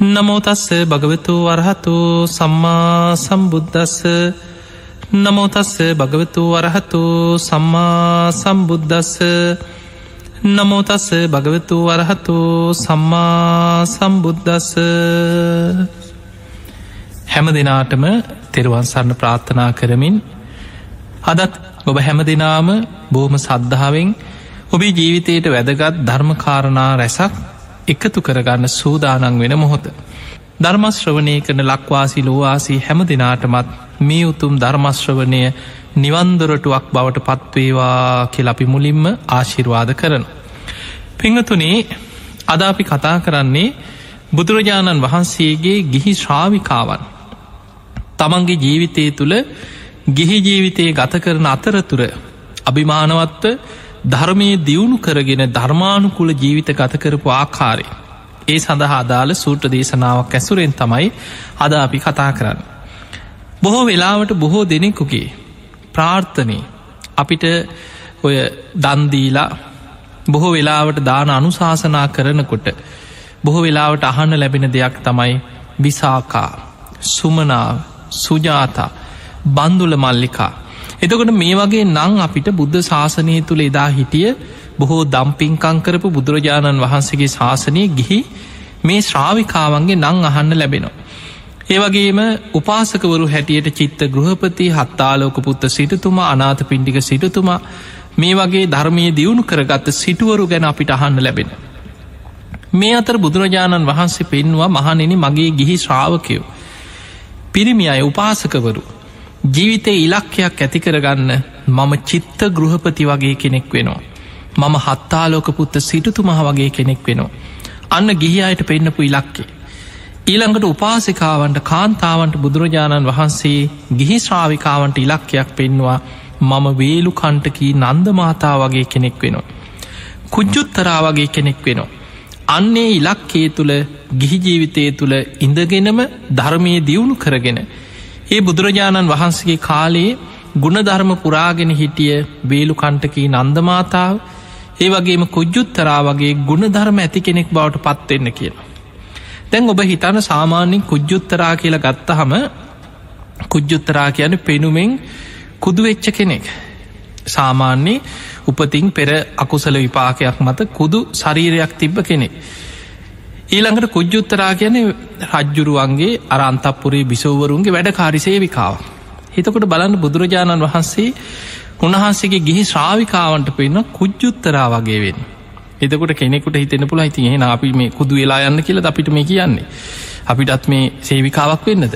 නමෝතස්ස භගවතු වරහතු සම්මා සම්බුද්ධස්ස නමෝතස්ස භගවතු වරහතු සම්මා සම්බුද්ධස්ස නමෝතස්ස භගවතු වරහතු සම්මා සම්බුද්ධස්ස හැම දෙනාටම තෙරුවන්සරණ ප්‍රාර්ථනා කරමින් අදත් ඔබ හැම දෙනාම බෝම සද්ධාවෙන් ඔබේ ජීවිතයට වැදගත් ධර්මකාරණා රැසක් එකතු කරගන්න සූදානන් වෙන මොහොත. ධර්මශ්‍රවනය කරන ලක්වාසි ලෝවාසී හැම දෙනාටමත් මේ උතුම් ධර්මශ්‍රවනය නිවන්දොරටුවක් බවට පත්වේවා කෙ අපි මුලින්ම ආශිර්වාද කරන. පිංහතුනේ අද අපි කතා කරන්නේ බුදුරජාණන් වහන්සේගේ ගිහි ශ්‍රාවිකාවන්. තමන්ගේ ජීවිතය තුළ ගිහි ජීවිතයේ ගත කරන අතරතුර අභිමානවත්ව ධර්මය දියුණු කරගෙන ධර්මානුකුල ජීවිත ගත කරපු ආකාරය. ඒ සඳහා අදාළ සූට්‍ර දේශනාවක් ඇසුරෙන් තමයි අද අපි කතා කරන්න. බොහෝ වෙලාවට බොහෝ දෙනෙකුගේ ප්‍රාර්ථනය අපිට ඔය දන්දීලා බොහෝ වෙලාවට දාන අනුශාසනා කරනකොට බොහෝ වෙලාවට අහන්න ලැබෙන දෙයක් තමයි විසාකා සුමනාව සුජාතා බන්දුල මල්ලිකා එතකොට මේ වගේ නං අපිට බුද්ධ ශාසනය තුළ එදා හිටිය බොහෝ දම්පින්කංකරපු බුදුරජාණන් වහන්සේගේ ශාසනය ගිහි මේ ශ්‍රාවිකාවන්ගේ නං අහන්න ලැබෙනවා. ඒවගේම උපාසකවරු හැටියට චිත්ත ගෘහපති හත්තාලෝක පුත්ත සිටතුමා අනාත පින්ඩික සිටතුමා මේ වගේ ධර්මය දියුණු කරගත්ත සිටුවරු ගැන අපිට අහන්න ලැබෙන. මේ අතර බුදුරජාණන් වහන්සේ පෙන්වා මහනෙන මගේ ගිහි ශ්‍රාවකයෝ. පිරිමි අය උපාසකවරු ජීවිතය ඉලක්කයක් ඇති කරගන්න මම චිත්ත ගෘහපති වගේ කෙනෙක් වෙනවා. මම හත්තාලෝක පුත්ත සිටුතුමහ වගේ කෙනෙක් වෙනවා. අන්න ගිහි අයට පෙන්න්නපු ඉලක්කේ. ඊළඟට උපාසිකාවන්ට කාන්තාවන්ට බුදුරජාණන් වහන්සේ ගිහි ශ්‍රාවිකාවන්ට ඉලක්කයක් පෙන්වා මම වේලු කණ්ටකී නන්දමාතා වගේ කෙනෙක් වෙනවා. කුජ්ජුත්තරා වගේ කෙනෙක් වෙනවා. අන්නේ ඉලක්කේ තුළ ගිහි ජීවිතය තුළ ඉඳගෙනම ධර්මය දියුණු කරගෙන ඒ බුදුරජාණන් වහන්සගේ කාලයේ ගුණධර්ම පුරාගෙන හිටිය වේලු කණ්ටකී නන්දමාතාව ඒ වගේම කුජ්ජුත්තරා වගේ ගුණධර්ම ඇති කෙනෙක් බවට පත්වෙන්න කියලා. තැන් ඔබ හිතන සාමාන්‍යින් කුජ්ජුත්තරා කියලා ගත්තහම කුජ්ජුත්තරා කියන පෙනුමෙන් කුදුවෙච්ච කෙනෙක්. සාමාන්‍යයේ උපතින් පෙර අකුසල විපාකයක් මත කුදු ශරීරයක් තිබ්බ කෙනෙක්. ඊළඟට කුජ්ජුත්තරා කියන රජ්ජුරුවන්ගේ අරන්තපපුරේ බිසෝවරුන්ගේ වැඩ කාරි සේවිකාව. හිතකොට බලන්න බුදුරජාණන් වහන්සේ උන්වහන්සේගේ ගිහි ශ්‍රාවිකාවන්ට පෙන්න්න කුජ්ජුත්තරා වගේ වෙන්. එතකොට කෙනෙකුට හිතෙන පුළ ඉතින් එහෙන අපි මේ කුදු වෙලා යන්න කියල අපිට මේ කියන්නේ. අපිටත් මේ සේවිකාවක් වෙන්නද.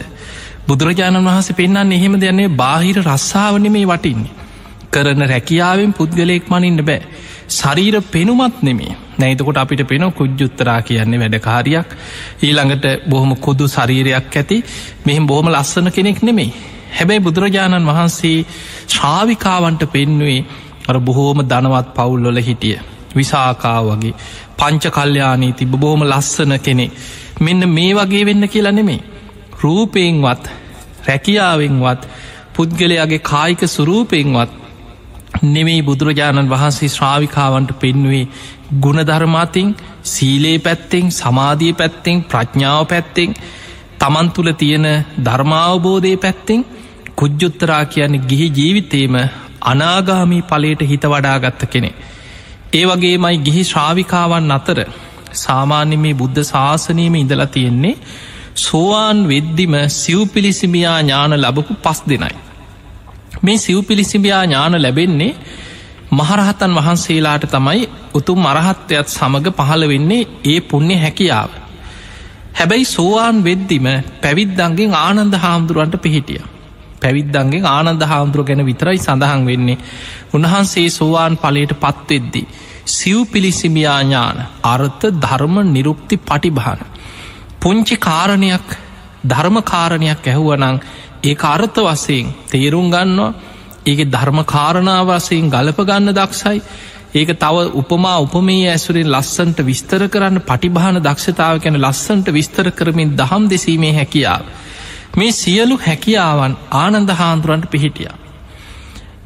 බුදුරජාණන් වහන්සේ පෙන්න්න එහෙම දෙන්නේ බාහිර රස්සාාවන මේ වටින්නේ. කරන රැකියාවෙන් පුද්ගලයෙක් මනින්න බෑ. ශරීර පෙනුමත් නෙමේ නැයිතකොට අපිට පෙන කුජ්ජුත්තරා කියන්නේ වැඩකාරයක් ඊළඟට බොහොම කොදු ශරීරයක් ඇති මෙහිම බොහොම ලස්සන කෙනෙක් නෙමෙයි. හැබැයි බුදුරජාණන් වහන්සේ ශ්‍රාවිකාවන්ට පෙන්නුවේ අර බොහෝම ධනවත් පවුල්ලොල හිටිය. විසාකා වගේ පංච කල්්‍යයානී තිබ බොහොම ලස්සන කෙනෙ මෙන්න මේ වගේ වෙන්න කියලා නෙමේ රූපයෙන්වත් රැකියාවෙන්වත් පුද්ගලයාගේ කායික සුරූපයෙන්වත් නෙමෙයි බුදුරජාණන් වහන්සේ ශ්‍රාවිකාවන්ට පෙන්වේ ගුණධර්මාතින් සීලේ පැත්තෙන් සමාධිය පැත්තෙන් ප්‍රඥාව පැත්තෙන් තමන් තුළ තියෙන ධර්මාවබෝධය පැත්තෙන් කුජ්ජුත්තරා කියන්නේ ගිහි ජීවිතේම අනාගාමී පලට හිත වඩාගත්ත කෙනෙ. ඒ වගේ මයි ගිහි ශ්‍රාවිකාවන් අතර සාමාන්‍ය මේ බුද්ධ ශාසනයම ඉඳලා තියෙන්නේ සෝවාන් වෙද්දිම සිව්පිලිසිමියා ඥාන ලබපු පස් දෙනයි. මේ සිව්පිලිසිබියා ඥාන ලැබෙන්නේ මහරහතන් වහන්සේලාට තමයි උතුම් අරහත්වයත් සමඟ පහළ වෙන්නේ ඒ පුුණ්‍ය හැකියාව. හැබැයි සෝවාන් වෙද්දිම පැවිද්දන්ගෙන් ආනන්ද හාමුදුරුවන්ට පිහිටිය. පැවිද්දන්ගේ ආනන්ද හාමුදුරුව ගැන විතරයි සඳහන් වෙන්නේ. උන්වහන්සේ සෝවාන් පලට පත්වෙද්දි. සිව් පිලිසිමියාඥාන අර්ථ ධර්ම නිරුක්ති පටිභාන. පුංචි කාරණයක් ධර්මකාරණයක් ඇහුවනං ඒ අර්ථ වසයෙන් තේරුම් ගන්නවා ඒක ධර්මකාරණාවසයෙන් ගලපගන්න දක්ෂයි ඒක තව උපමා උපමේ ඇසුරෙන් ලස්සන්ට විස්තර කරන්න පටිභාන දක්ෂතාව ගැන ලස්සන්ට විස්තර කරමින් දහම් දෙසීමේ හැකියාව. මේ සියලු හැකියාවන් ආනන්ද හාන්දුරන්ට පිහිටිය.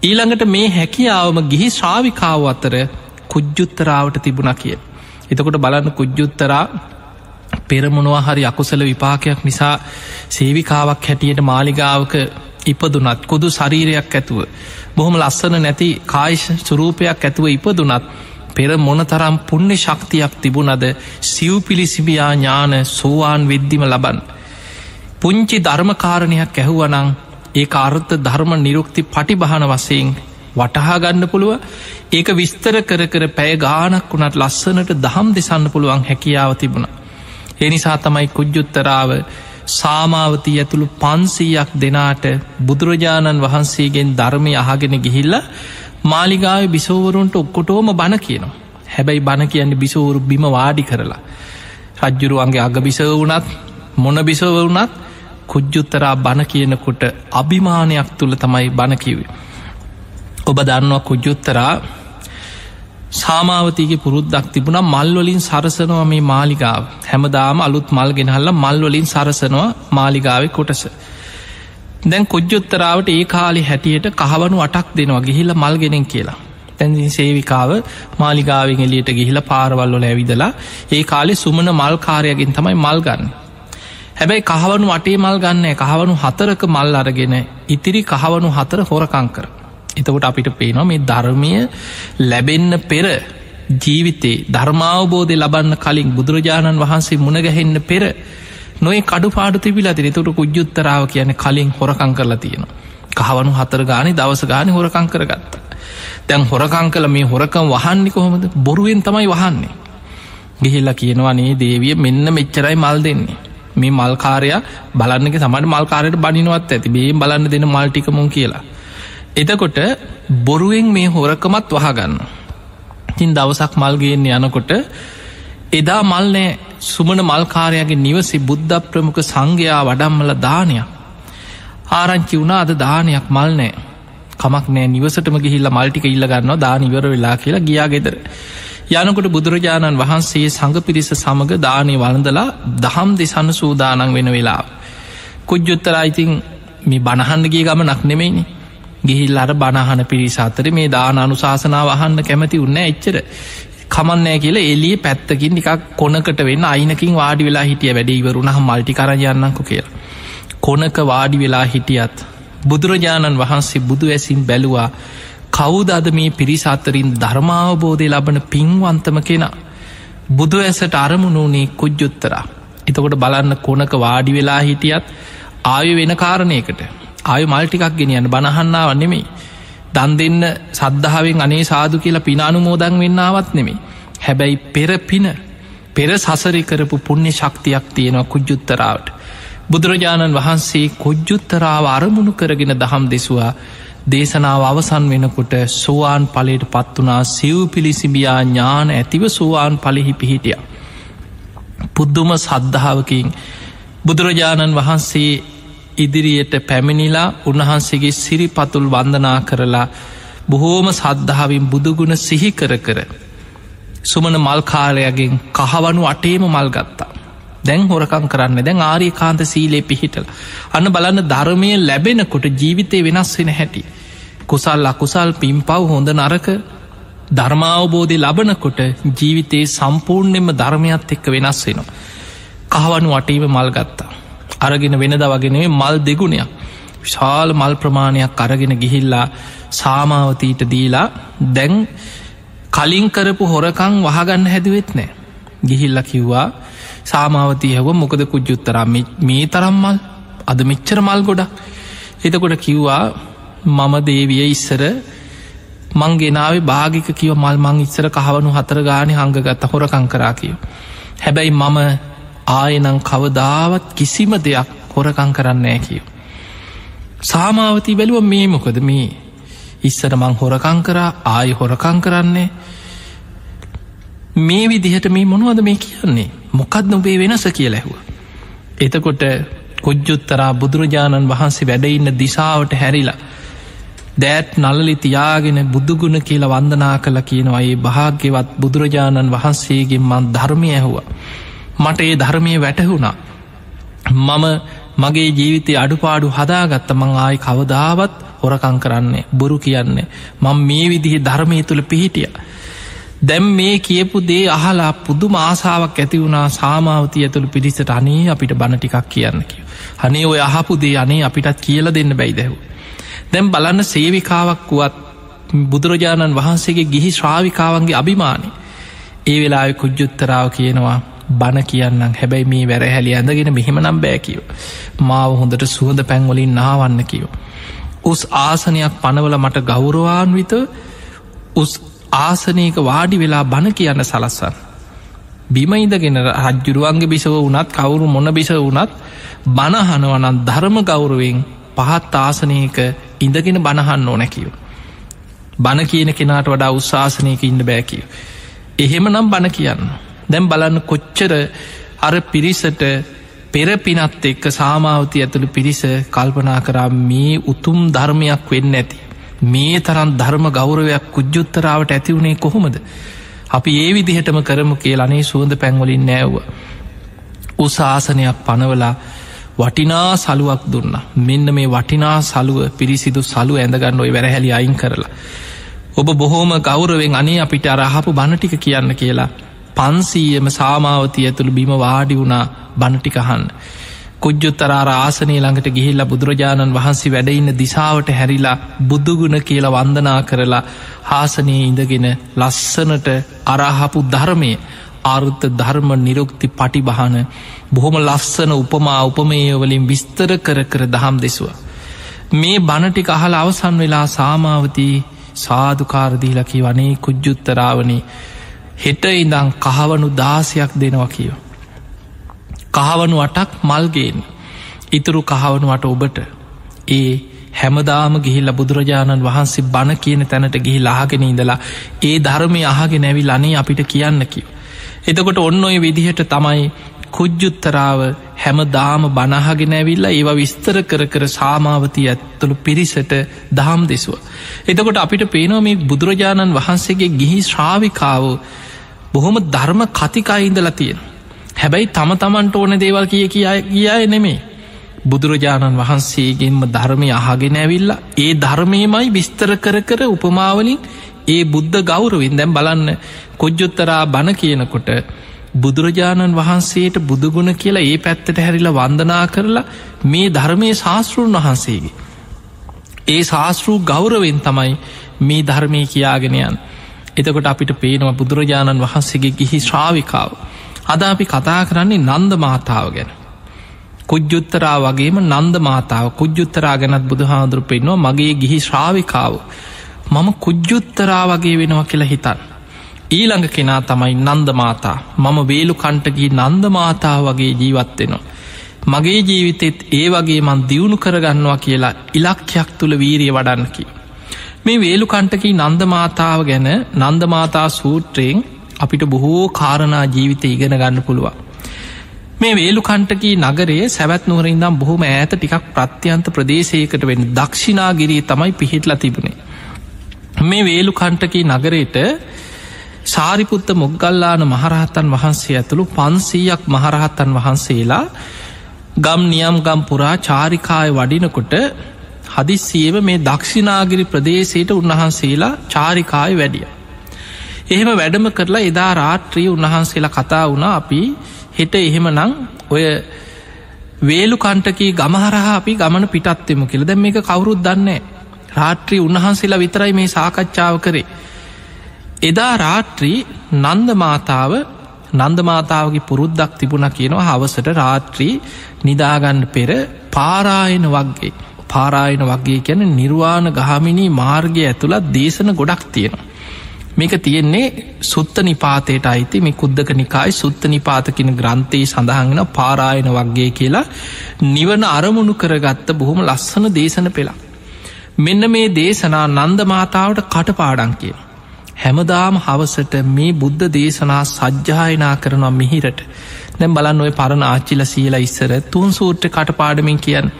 ඊළඟට මේ හැකියාවම ගිහි ශ්‍රාවිකාව අතර කුජ්ජුත්තරාවට තිබුණ කිය. එතකොට බලන්න කුජ්ජුත්තරා පෙරමුණවා හරි අකුසල විපාකයක් නිසා සේවිකාවක් හැටියට මාලිගාවක ඉපදුනත් කොදු ශරීරයක් ඇතුව බොහොම ලස්සන නැති කායිශ සුරූපයක් ඇතුව ඉපදුනත් පෙර මොනතරම් පුුණ්‍ය ශක්තියක් තිබුණද සිව්පිලිසිබියා ඥාන සෝවාන් වෙද්දිම ලබන්. පුංචි ධර්මකාරණයක් ඇහුවනං ඒ අර්ථ ධර්ම නිරුක්ති පටිබහන වසයෙන් වටහාගන්න පුළුව ඒක විස්තර කර කර පැය ගානක් වුණට ලස්සනට දහම් දෙසන්න පුළුවන් හැකියාව තිබුණ. එනිසා තමයි කුජ්ජුත්තරාව සාමාවතී ඇතුළු පන්සීයක් දෙනාට බුදුරජාණන් වහන්සේගෙන් ධර්මය අහගෙන ගිහිල්ල මාලිගාව බිසෝවරුන්ට ඔක්කොටෝම බණ කියනවා. හැබැයි බණ කියන්නේ බිසෝවරු බිම වාඩි කරලා. රජ්ජුරුවන්ගේ අග බිසව වුනත් මොන බිසව වුනත් කුජ්ජුත්තරා බණ කියනකොට අභිමානයක් තුළ තමයි බණකිවේ. ඔබ දන්නවා කුජ්ජුත්තරා සාමාවතීගේ පුරුද්දක් තිබුණ මල්වලින් සරසනවා මේ මාලිගාව හැමදාම අලුත් මල් ගෙනහල්ල මල්වලින් සරසනවා මාලිගාව කොටස. දැන් කොජ්ජොත්තරාවට ඒ කාලි හැටියට කහවනු අටක් දෙනවා ගිහිල්ල මල්ගෙනෙන් කියලා. තැන්දින් සේවිකාව මාලිගාවෙන් එලියට ගිහිල පාරවල්ලොල ඇවිදලා ඒ කාලෙ සුමන මල්කාරයගෙන් තමයි මල් ගන්න. හැබැයි කහවනු අටේ මල් ගන්න කහවනු හතරක මල් අරගෙන ඉතිරි කහවනු හතර හොරකංකර. එතකොට අපිට පේනවා මේ ධර්මය ලැබෙන්න පෙර ජීවිතේ ධර්මාවබෝධය ලබන්න කලින් බුදුරජාණන් වහන්සේ මුණගැහෙන්න පෙර නොේ කඩු පාඩු තිබිලා තින තුට කුජ්ජුත්තරාව කියන කලින් හොරකං කරලා තියෙනවා. කහවනු හතර ගානි දවස ගානි හොරකං කරගත්ත. දැන් හොරකං කල මේ හොරකම් වහන්නේ කොහොමද බොරුවෙන් තමයි වහන්නේ. ගිහිල්ල කියනවා නේ දේවිය මෙන්න මෙච්චරයි මල් දෙන්නේ. මේ මල්කාරයා බලන්නක සමට මල්කාරයට බනිනවත් ඇති බේ බලන්න දෙන මල්ටිකමුන් කියලා. එතකොට බොරුවෙන් මේ හොරකමත් වහගන්න. තින් දවසක් මල්ගේන්නේ යනකොට එදා මල්නෑ සුමන මල්කාරයාගේ නිවසි බුද්ධ ප්‍රමුඛ සංඝයා වඩම්මල දානයක්. ආරංචි වුණා අද දානයක් මල් නෑ කමක් නෑ නිවසටම ගිහිල්ල මල්ටික ඉල්ලගන්නවා දානිවර වෙලා කියලා ගියා ගෙදර. යනකොට බුදුරජාණන් වහන්සේ සඟ පිරිස සමඟ දානය වළඳලා දහම් දෙසන්න සූදානන් වෙන වෙලා. කුජ්ජුත්තර අයිතින් මේ බණහන්ඩ ගිය ගම නක් නෙමෙයිනි ගිහිල් අර බණහන පිරිස අතර මේ දාන අනුශාසනාව අහන්න කැමති උන්න එච්චර. කමන්නෑ කියලා එලිය පැත්තකින් නිකක් කොනකට වෙන්න අයිනකින් වාඩි වෙලා හිටිය වැඩ ඉවරුණහ මල්ටි කරයන්නකු කියලා. කොනක වාඩි වෙලා හිටියත් බුදුරජාණන් වහන්සේ බුදු ඇසින් බැලුවා කවුද අද මේ පිරිසාත්තරින් ධර්මාවබෝධය ලබන පින්වන්තම කෙනා? බුදු ඇසට අරමුණුනේ කුජ්ජුත්තරා. එතකොට බලන්න කොනක වාඩි වෙලා හිටියත් ආය වෙන කාරණයකට. ආය මල්ටිකක් ගෙනියන්න. බණහන්නාව නෙමෙයි. දන් දෙන්න සද්ධාවෙන් අනේ සාදු කියලා පිනානු මෝදන් වෙන්නාවත් නෙමේ හැබැයි පෙර පින පෙර සසරි කරපු පුුණ්‍ය ශක්තියක් තියෙනවා කුජ්ජුත්තරාවට බුදුරජාණන් වහන්සේ කොජ්ජුත්තරාව අරමුණු කරගෙන දහම් දෙසවා. දේශනාව අවසන් වෙනකොට සෝවාන් පලට පත්වනා සිව් පිළිසිබියා ඥාන ඇතිව සෝවාන් පලිහි පිහිටිය. පුද්දුම සද්ධාවකින් බුදුරජාණන් වහන්සේ ඉදිරියට පැමිණිලා උන්වහන්සේගේ සිරිපතුල් වන්දනා කරලා බොහෝම සද්ධාවින් බුදුගුණ සිහිකර කර සුමන මල්කාරයගෙන් කහවනු අටේම මල් ගත්තා. දැන් හොරකං කරන්න දැන් ආරී කාන්ත සීලේ පිහිටල. අන්න බලන්න ධර්මය ලැබෙනකොට ජීවිතය වෙනස් වෙන හැටි. කුසල් අකුසල් පිම්පව් හොඳ නරක ධර්මාවබෝධය ලබනකොට ජීවිතයේ සම්පූර්ණයෙන්ම ධර්මයත් එක්ක වෙනස් වෙනවා. කහවනු වටීම මල් ගත්තා. අරගෙන වෙනද වගෙනේ මල් දෙගුණයක්. ශාල මල් ප්‍රමාණයක් අරගෙන ගිහිල්ලා සාමාවතීට දීලා දැන් කලින් කරපු හොරකං වහගන්න හැදුවෙත් නෑ. ගිහිල්ල කිව්වා සාමාවතී හැව මොකද කුජ්ජුත්තරම් මේ තරම්මල් අද මෙච්චර මල් ගොඩක් එතකොට කිව්වා මම දේවිය ඉස්සර මංගෙනාව භාගික කිව මල් මං ඉස්සර කහවනු හතර ගානය හංගගත්ත හොරකං කරා කියව. හැබැයි මම ආයනං කවදාවත් කිසිම දෙයක් හොරකං කරන්නෑ කියව. සාමාවතී බැලුව මේ මොකද මේ ඉස්සර මං හොරකං කරා ආය හොරකං කරන්නේ මේ විදිහට මේ මොනවද මේ කියන්නේ මොකත් නොබේ වෙනස කිය ලැහුව. එතකොට කොජ්ජුත්තරා බුදුරජාණන් වහන්සේ වැඩඉන්න දිසාවට හැරිලා දෑත් නලලි තියාගෙන බුදුගුණ කියලා වන්දනා කළ කියනවා ඒ භාග්‍යවත් බුදුරජාණන් වහන්සේගෙන් මන් ධර්මය ඇහුව. මට ඒ ධර්මය වැටහුණා. මම මගේ ජීවිතය අඩුපාඩු හදාගත්ත මං ආයි කවදාවත් හොරකං කරන්නේ බොරු කියන්නේ මං මේ විදිහි ධර්මය තුළ පිහිටිය. දැම් මේ කියපු දේ අහලා පුදු මාසාාවක් ඇති වුණා සාමාවතය ඇතුළු පිරිසට අනේ අපිට බණටිකක් කියන්න කිය. හනේ ඔය අහපු දේ අනේ අපිටත් කියල දෙන්න බැයිදැව. දැම් බලන්න සේවිකාවක් වුවත් බුදුරජාණන් වහන්සේගේ ගිහි ශ්‍රාවිකාවන්ගේ අභිමානය. ඒ වෙලා කුජ්ජුත්තරාව කියනවා බණ කියන්නම් හැබැයි මේ වැරහැලි ඇඳගෙන මෙහෙම නම් බෑකිව. මාව හොඳට සුවඳ පැන්වලින් නාවන්න කියෝ. උස් ආසනයක් පනවල මට ගෞරවාන්විත උස් ආසනයක වාඩි වෙලා බණ කියන්න සලස්සන්න. බිමයිදගෙන රජ්ජුරුවන්ගේ බිසව වනත් කවුරු මොන බිස වනත් බණහනවනන් ධර්ම ගෞරුවෙන් පහත් ආසනයක ඉඳගෙන බණහන්න ඕනැකිව. බණ කියන කෙනාට වඩා උත්සාසනයක ඉන්න බෑකිව. එහෙම නම් බණ කියන්න. දැම් බලන්න කොච්චර අර පිරිසට පෙර පිනත් එක්ක සාමාවති ඇතුළු පිරිස කල්පනා කරා මේ උතුම් ධර්මයක් වෙන්න ඇති. මේ තරන් ධර්ම ගෞරවයක් කුජ්ජුත්තරාවට ඇතිවුණේ කොහොමද. අපි ඒ විදිහටම කරමු කිය අනේ සුවඳ පැංවලින් නෑව්ව. උසාසනයක් පනවලා වටිනා සලුවක් දුන්න මෙන්න මේ වටිනා සලුව පිරිසිදු සලු ඇඳගන්න ඔයි වැරහැලි අයින් කරලා. ඔබ බොහෝම ගෞරවෙන් අනේ අපිට අරහපු බණටික කියන්න කියලා පන්සීයම සාමාවති ඇතුළු බිම වාඩි වුණා බණටිකහන්න. කුජ්ජුත්තරාර ආසනය ළඟට ගිහිල්ලා බුදුරජාණන් වහන්සේ වැඩඉන්න දිසාවට හැරිලා බුදුගුණ කියලා වන්දනා කරලා හාසනයේ ඉඳගෙන ලස්සනට අරහපු ධර්මය ආරුත්ත ධර්ම නිරුක්ති පටිබහන බොහොම ලස්සන උපමා උපමේයවලින් විස්තර කර කර දහම් දෙසුව. මේ බණටික අහල අවසන් වෙලා සාමාවතී සාධකාරදීලකි වනේ කුජ්ජුත්තරාවනේ හෙට ඉඳං කහවනු දාසයක් දෙනවා කියෝ. කහවනු අටක් මල්ගේෙන් ඉතුරු කහවනුවට ඔබට ඒ හැමදාම ගිහිල්ල බුදුරජාණන් වහන්සේ බණ කියන තැනට ගිහි ලාගෙන ඉඳලා ඒ ධර්මය අහගෙන නැවි ලනේ අපිට කියන්න කිව. එතකොට ඔන්න ඔය විදිහට තමයි කුජ්ජුත්තරාව හැම දාම බනහගෙන ඇවිල්ලා ඒවා විස්තර කර කර සාමාවතය ඇත්තුළු පිරිසට දහම් දෙසුව. එතකොට අපිට පේනවා මේ බුදුරජාණන් වහන්සේගේ ගිහි ශ්‍රාවිකාව බොහොම ධර්ම කතිකායිඉඳලා තියෙන. හැබැයි තම තමන්ට ඕන දේවල් කිය කිය කියය නෙමේ. බුදුරජාණන් වහන්සේගෙන්ම ධර්මය අහගෙන ඇවිල්ලා ඒ ධර්මයමයි විස්තර කර කර උපමාවලින් ඒ බුද්ධ ගෞරවින් දැම් බලන්න කොජ්ජොත්තරා බණ කියනකොට බුදුරජාණන් වහන්සේට බුදුගුණ කියලා ඒ පැත්තට හැරිලා වන්දනා කරලා මේ ධර්මය ශාස්තෘන් වහන්සේගේ. ඒ ශාස්තෘ ගෞරවෙන් තමයි මේ ධර්මය කියාගෙනයන්. එතකොට අපිට පේනවා බුදුරජාණන් වහන්සේගේ ගිහි ශ්‍රාවිකාව. අද අපි කතා කරන්නේ නන්ද මාතාව ගැන. කුජ්ජුත්තරා වගේම නන්ද මාතාව කුජ්ජුත්තරා ගැනත් බුදුහාදුරු පෙන්වා මගේ ගිහි ශ්‍රාවිකාව. මම කුජ්ජුත්තරා වගේ වෙනවා කියලා හිතන්. ඊළඟ කෙනා තමයි නන්ද මාතා මම වේලු කණ්ටගී නන්ද මාතා වගේ ජීවත්වෙනවා. මගේ ජීවිතෙත් ඒ වගේ මන් දියුණු කරගන්නවා කියලා ඉලක්කයක් තුළ වීරිය වඩන්නකි. මේ වේලු කණ්ටකී නන්ද මාතාව ගැන නන්ද මාතා සූත්‍රයෙන් අපිට බොහෝ කාරණා ජීවිත ඉගෙන ගන්න පුළුවන්. මේ වේලු කණ්ටකී නගරයේ සැවැත් නුවරින්දම් බොහොම ඇත ටිකක් ප්‍රත්‍යන්ත ප්‍රදේශයකට වෙන දක්ෂිනාගිරී තමයි පිහිටලා තිබුණේ. මේ වේලු කණ්ටකී නගරයට සාරිපුත්ත මොග්ගල්ලාන මහරහත්තන් වහන්සේ ඇතුළු පන්සීයක් මහරහත්තන් වහන්සේලා ගම් නියම් ගම් පුරා චාරිකාය වඩිනකොට හදිස්සියව මේ දක්ෂිනාගිරි ප්‍රදේශයට උන්වහන්සේලා චාරිකාය වැඩිය. එහෙම වැඩම කරලා එදා රාත්‍රී උන්වහන්සේලා කතා වුණා අපි හෙට එහෙම නං ඔය වේලු කණ්ටකී ගමහරහා අපි ගමන පිටත්වෙමු කියල. දැම් මේක කවුරුත් දන්නේ රාත්‍රී උන්වහන්සේලා විතරයි මේ සාකච්ඡාව කරේ. එදා රාත්‍රී නන්ද මාතාව නන්ද මාතාවගේ පුරුද්දක් තිබුණ කියනවා හවසට රාත්‍රී නිදාගන්න පෙර පාරායන වක්ගේ පාරායන වගේ ගැන නිර්වාණ ගහමිනී මාර්ගය ඇතුළත් දේශන ගොඩක් තියෙනවා. මේක තියෙන්නේ සුත්ත නිපාතයට අයිති මේ කුද්දක නිකායි සුත්ත නිපාතකින ග්‍රන්ථයේ සඳහන්ගෙන පාරායන වක්ගේ කියලා නිවන අරමුණු කරගත්ත බොහොම ලස්සන දේශන පෙලා. මෙන්න මේ දේශනා නන්ද මාතාවට කටපාඩන් කියලා. හැමදාම හවසට මේ බුද්ධ දේශනා සජ්්‍යායනා කරනවා මිහිරට. දැම් බලන්න ඔය පරණ ආච්චිල සියලා ඉස්සර තුන් සූට්‍ර කටපාඩමින් කියන්න.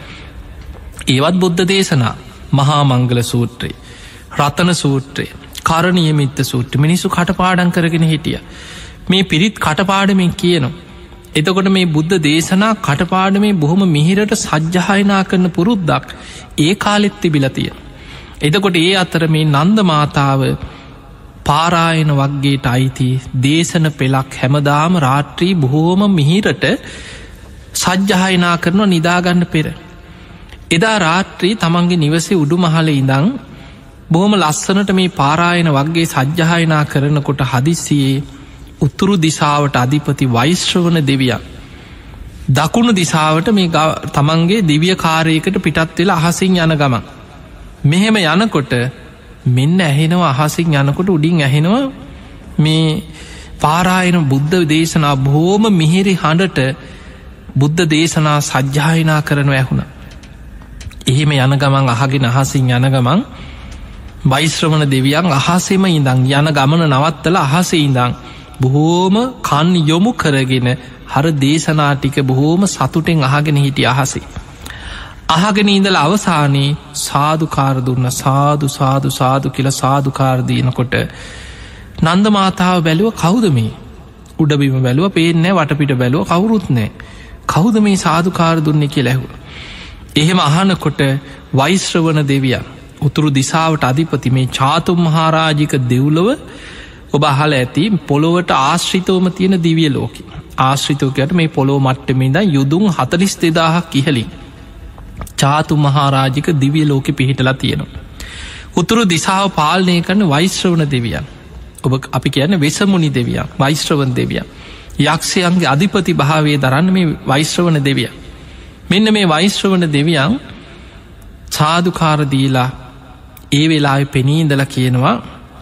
ඒවත් බුද්ධ දේශනා මහා මංගල සූත්‍රය රතන සූත්‍රය කරණයමිත්ත සූට්‍ර මිනිස්සු කටපාඩන් කරගෙන හිටිය. මේ පිරිත් කටපාඩමින් කියනවා. එතකොට මේ බුද්ධ දේශනා කටපාඩමේ බොහොම මිහිරට සජ්්‍යහයනා කරන පුරුද්දක් ඒ කාලෙත් තිබිලතිය එතකොට ඒ අතර මේ නන්ද මාතාව පාරායන වක්ගේට අයිති දේශන පෙලක් හැමදාම රාත්‍රී බොහෝම මිහිරට සජ්්‍යහයනා කරනවා නිදාගන්න පෙර. එදා රාත්‍රී තමන්ගේ නිවසේ උඩු මහල ඉඳං බොහොම ලස්සනට මේ පාරායන වගේ සජ්්‍යහයනා කරනකොට හදිස්සියේ උතුරු දිසාවට අධිපති වෛශ්‍රවන දෙවියක්. දකුණු දිසාවට මේ තමන්ගේ දිවිය කාරයකට පිටත් වෙලා අහසින් යන ගමන්. මෙහෙම යනකොට මෙන්න ඇහෙනවා අහසින් යනකොට උඩින් ඇහෙනවා මේ පාරායන බුද්ධ දේශනා බොහෝම මිහිරි හඬට බුද්ධ දේශනා සජ්්‍යායනා කරනව ඇහුණ. එහෙම යන ගමන් අහගෙන අහසින් යන ගමන් බයිශ්‍රමණ දෙවියන් අහසෙම ඉඳං යන ගමන නවත්තල අහසේ ඉඳං බොහෝම කන් යොමු කරගෙන හර දේශනාටික බොහෝම සතුටෙන් අහගෙන හිටිය අහසේ. අහගෙන ඉඳල අවසානයේ සාධකාර දුන්න සාදු සාදු සාදු කියල සාධකාරදීනකොට නන්ද මාතාව බැලුව කවුද මේ? උඩබිම බැලුව පේනෑ වටපිට බැලුව කවුරුත් නෑ කවුද මේ සාධකාර දුන්නේ කිය ලැහුව. එහෙම අහනකොට වෛශ්‍රවන දෙවියන් උතුරු දිසාවට අධිපති මේ චාතුම් මහාරාජික දෙව්ලව ඔබ අහල ඇති පොළොවට ආශ්‍රිතවම තියෙන දිවිය ලෝක. ආශ්‍රිතෝකයට මේ පොළොව මට්ටමින්ද යුදුන් හතලිස් දෙදාහක් ඉහලින් චාතු මහාරාජික දිවිය ලෝකෙ පිහිටලා තියෙනවා. උතුරු දිසාාව පාලනය කරන වෛශ්‍රවන දෙවියන්. ඔබ අපි කියන්න වෙසමුණි දෙවියන් වෛශ්‍රවන් දෙවිය යක්ෂයන්ගේ අධිපති භාවය දරන්න මේ වෛශ්‍රවන දෙවිය මෙන්න මේ වෛශ්‍රවන දෙවියන් සාධකාරදීලා ඒ වෙලා පෙනීදල කියනවා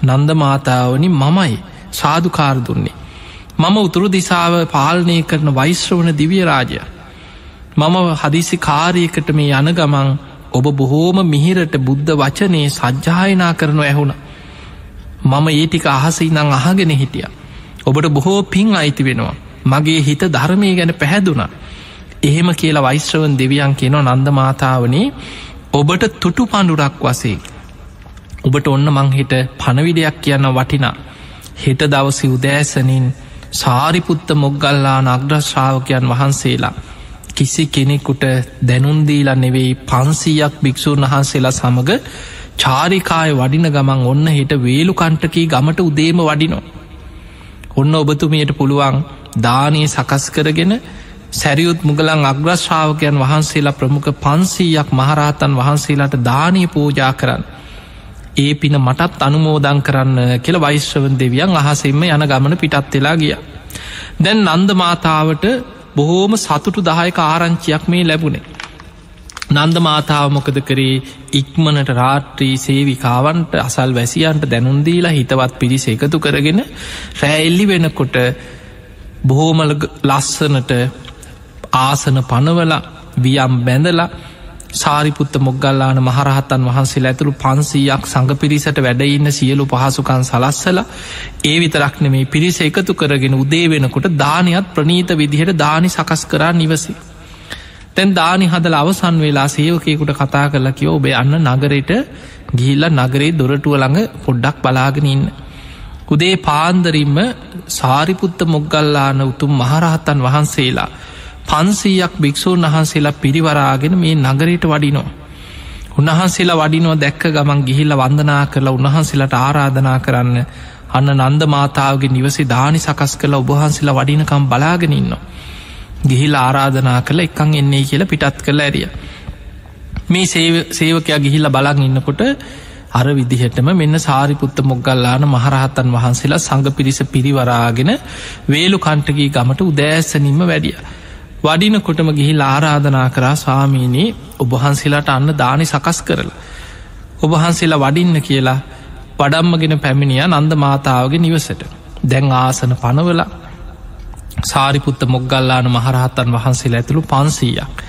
නන්ද මාතාවනි මමයි සාධකාර දුන්නේ. මම උතුරු දිසාව පාලනය කරන වෛශ්‍රවන දිවිය රාජය. මම හදිසි කාරයකට මේ යන ගමන් ඔබ බොහෝම මිහිරට බුද්ධ වචනයේ සජ්්‍යායනා කරනු ඇහුණ. මම ඒටික අහසයි නං අහගෙන හිටිය. ඔබට බොහෝ පින් අයිති වෙනවා. මගේ හිත ධර්මය ගැන පැහැදුනා. එහෙම කියලා වෛශ්‍රවන් දෙවියන් කියනවා නන්ද මාතාවනේ ඔබට තුටු පණ්ඩුරක් වසේ ඔබට ඔන්න මංහිට පණවිඩයක් කියන්න වටිනා. හෙට දවසි උදෑසනින් සාරිපුත්ත මොග්ගල්ලා නග්‍රශ්‍රාවකයන් වහන්සේලා කිසි කෙනෙකුට දැනුන්දීලා නෙවෙයි පන්සීයක් භික්‍ෂූන් වහන්සේලා සමඟ චාරිකාය වඩින ගමන් ඔන්න හිට වේලු කණ්ටකී ගමට උදේම වඩිනෝ. ඔන්න ඔබතුමියට පුළුවන් දානී සකස් කරගෙන සැරියුත් මුගලන් අග්‍රශ්‍රාවකයන් වහන්සේලා ප්‍රමුඛ පන්සීයක් මහරහතන් වහන්සේලාට දානී පූජා කරන්න. ඒ පින මටත් අනුමෝදං කරන්න කියල වෛශ්‍රවන් දෙවියන් අහසෙම යන ගමන පිටත් වෙලා ගිය. දැන් නන්ද මාතාවට බොහෝම සතුටු දහයක ආරංචියක් මේ ලැබුණේ. නන්ද මාතාව මොකද කරේ ඉක්මනට රාත්‍රී සේවිකාවන්ට අසල් වැසියන්ට දැනුන්දීලා හිතවත් පිරිස එකතු කරගෙන රෑල්ලි වෙනකොට බොහෝමල ලස්සනට ආසන පනවල වියම් බැඳලා සාරිපුත්ත මොගල්ලාන මහරහතන් වහන්සේ ඇතුළු පන්සීයක් සඟ පිරිසට වැඩඉන්න සියලු පහසුකන් සලස්සල ඒ විතරක්න මේ පිරිස එකතු කරගෙන උදේ වෙනකොට දානයත් ප්‍රනීත විදිහට දානි සකස් කරා නිවසේ. තැන් දානි හදල අවසන් වෙලා සේවකයකුට කතා කරලා කිව ඔබේ අන්න නගරයට ගිහිල්ල නගරේ දොරටුව ළඟ පොඩ්ඩක් බලාගෙන ඉන්න. උදේ පාන්දරින්ම සාරිපුත්ත මොග්ගල්ලාන උතුම් මහරහතන් වහන්සේලා පන්සීයක් භික්‍ෂූන් වහන්සේලා පිරිවරාගෙන මේ නගරයට වඩිනෝ. උන්වහන්සේලා වඩිනෝ දැක්ක ගමන් ගිහිල්ල වන්දනා කරලා උන්වහන්සේලට ආරාධනා කරන්න අන්න නන්ද මාතාවගේ නිවසේ දානි සකස් කළ ඔබහන්සේලා වඩිනකම් බලාගෙනන්න. ගිහිල් ආරාධනා කළ එකං එන්නේ කියලා පිටත් කළ ඇරිය. මේ සේවකයා ගිහිල්ල බලන් ඉන්නකොට අර විදිහටම මෙන්න සාරිපුත්ත මොග්ගල්ලාන මහරහතන් වහන්සේලා සඟ පිරිස පිරිවරාගෙන වේලු කණ්ටකී ගමට උදෑසනින්ම වැඩිය. වඩිනකොටම ගිහි ආරාධනා කරා ස්වාමීනී ඔබහන්සේලාට අන්න දානි සකස් කරලා. ඔබහන්සේලා වඩින්න කියලා වඩම්මගෙන පැමිණිය නන්ද මාතාවගේ නිවසට දැන් ආසන පනවලා සාරිපුත්ත මොග්ගල්ලාන මහරහත්තන් වහන්සේ ඇතුළු පන්සීයක්.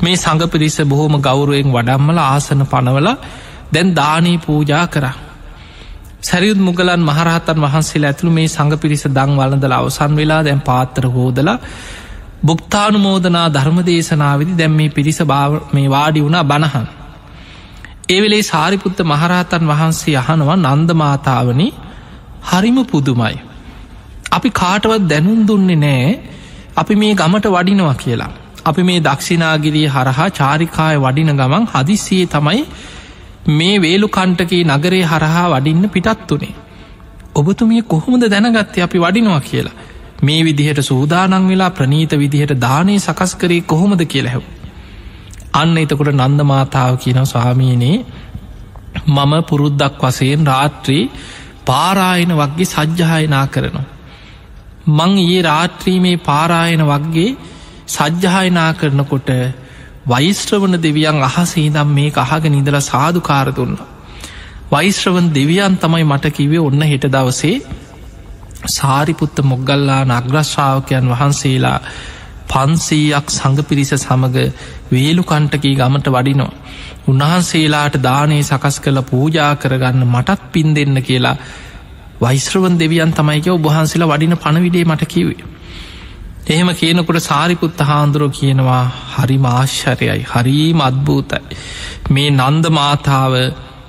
මේ සඟ පිරිස බොහොම ගෞරුවෙන් වඩම්මල ආසන පනවල දැන් දානී පූජා කරා. සැරියුත් මුගලන් මහරහතන් වහන්සේ ඇතුළු මේ සඟ පිරිස දං වලඳල අවසන් වෙලා දැන් පාත්තර හෝදලා බුක්තානුමෝදනා ධර්මදේශනාවදි දැම් මේ පිරිස භාව මේ වාඩි වුණා බණහන්. ඒවෙලේ සාරිපුත්ත මහරහතන් වහන්සේ අහනවා නන්දමාතාවනි හරිම පුදුමයි. අපි කාටවත් දැනුම් දුන්නේ නෑ අපි මේ ගමට වඩිනවා කියලා. අපි මේ දක්ෂිනාගිරිය හරහා චාරිකාය වඩින ගමන් හදිස්සියේ තමයි මේ වේලු කණ්ටකේ නගරේ හරහා වඩින්න පිටත් වනේ. ඔබතුමිය කොහොමද දැනගත්තේ අපි වඩිනවා කියලා මේ විදිහට සූදානං වෙලා ප්‍රනීත විදිහට දානය සකස් කරේ කොහොමද කියලහැව අන්න එතකොට නන්ද මාතාව කියනව ස්වාමීනයේ මම පුරුද්දක් වසයෙන් රාත්‍රී පාරායන වගේ සජ්්‍යහයනා කරනවා. මං ඒ රාත්‍රීමේ පාරායන වගේ සජ්්‍යහයනා කරනකොට වෛශ්‍රවන දෙවියන් අහසේදම් මේ අහග නිදල සාධකාර දුන්න. වෛශ්‍රවන් දෙවියන් තමයි මට කිවේ ඔන්න හෙට දවසේ සාරිපුත්ත මොග්ගල්ලා නග්‍රශ්‍රාවකයන් වහන්සේලා පන්සීයක් සඟ පිරිස සමඟ වේලු කණ්ටකී ගමට වඩිනවා. උන්වහන්සේලාට දානේ සකස් කළ පූජා කරගන්න මටත් පින් දෙන්න කියලා වෛශ්‍රවන් දෙවියන් තමයික ඔබහන්සේලා වඩින පණවිඩේ මට කිවේ. එහෙම කියනකොට සාරිපුත්ත හාන්දුරෝ කියනවා හරි මාශ්චරයයි හරීම අත්භූතයි. මේ නන්ද මාතාව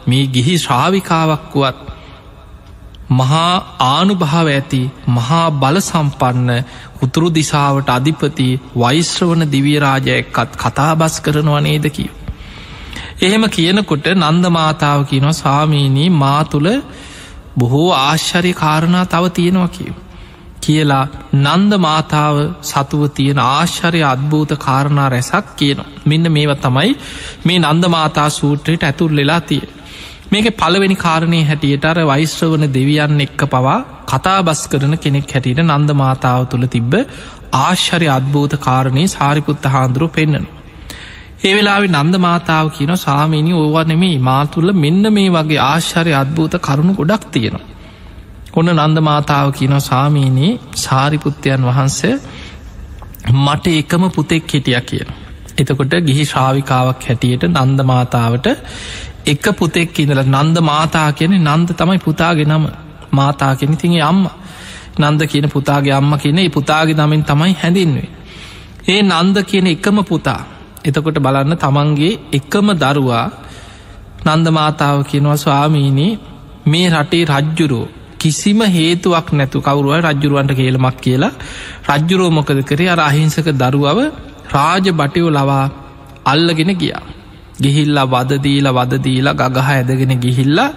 මේ ගිහි ශ්‍රාවිකාවක් වුවත් මහා ආනුභාව ඇති මහා බල සම්පන්න උතුරු දිසාවට අධිපති වෛශ්‍රවන දිවියරාජයක්කත් කතාබස් කරනවා නේද කිය. එහෙම කියනකොට නන්ද මාතාව කියනවා සාමීනී මා තුළ බොහෝ ආශ්චරය කාරණා තව තියෙනවා කියව. කියලා නන්ද මාතාව සතුව තියෙන ආශ්චරය අත්භූත කාරණා රැසක් කියන මෙන්න මේව තමයි මේ නන්ද මාතා සූත්‍රයට ඇතුල් වෙලා තිය. මේක පළවෙනි කාරණය හැටියට අර වෛශ්‍රවන දෙවියන් එක්ක පවා කතා බස් කරන කෙනෙක් හැටියට නන්ද මාතාව තුළ තිබ්බ ආශ්චරය අත්භූත කාරණය සාරිපුත්ත හාන්දුරුව පෙන්න්නන. ඒ වෙලාවෙ නන්ද මාතාව කියන සාමීනි ඕවා නෙමේ මාතුල්ල මෙන්න මේ වගේ ආශ්චරය අත්භූත කරුණු ගොඩක් තියෙනවා. ඔන්න නන්ද මාතාව කියන සාමීනී සාරිපුත්තයන් වහන්සේ මට එකම පුතෙක් හිටිය කියන. එතකොට ගිහි ශ්‍රාවිකාවක් හැටියට නන්ද මාතාවට එක පුතෙක් ඉඳල නන්ද මාතා කියන නන්ද තමයි පුතාගේ නම මාතා කෙන තිගේ අම්ම නන්ද කියන පුතාගේ අම්ම කියන පුතාගේ නමින් තමයි හැඳින්වේ. ඒ නන්ද කියන එකම පුතා එතකොට බලන්න තමන්ගේ එකම දරුවා නන්ද මාතාව කියනවා ස්වාමීනී මේ රටේ රජ්ජුරෝ කිසිම හේතුවක් නැතු කවරුව රජ්ජුරුවන්ට කියලමක් කියලා රජ්ජුරෝ මොකද කරේ අර අහිංසක දරුවව රාජ බටයෝ ලවා අල්ලගෙන ගියා. ගිහිල්ලා වදදීල වදදීලා ගගහ ඇදගෙන ගිහිල්ලා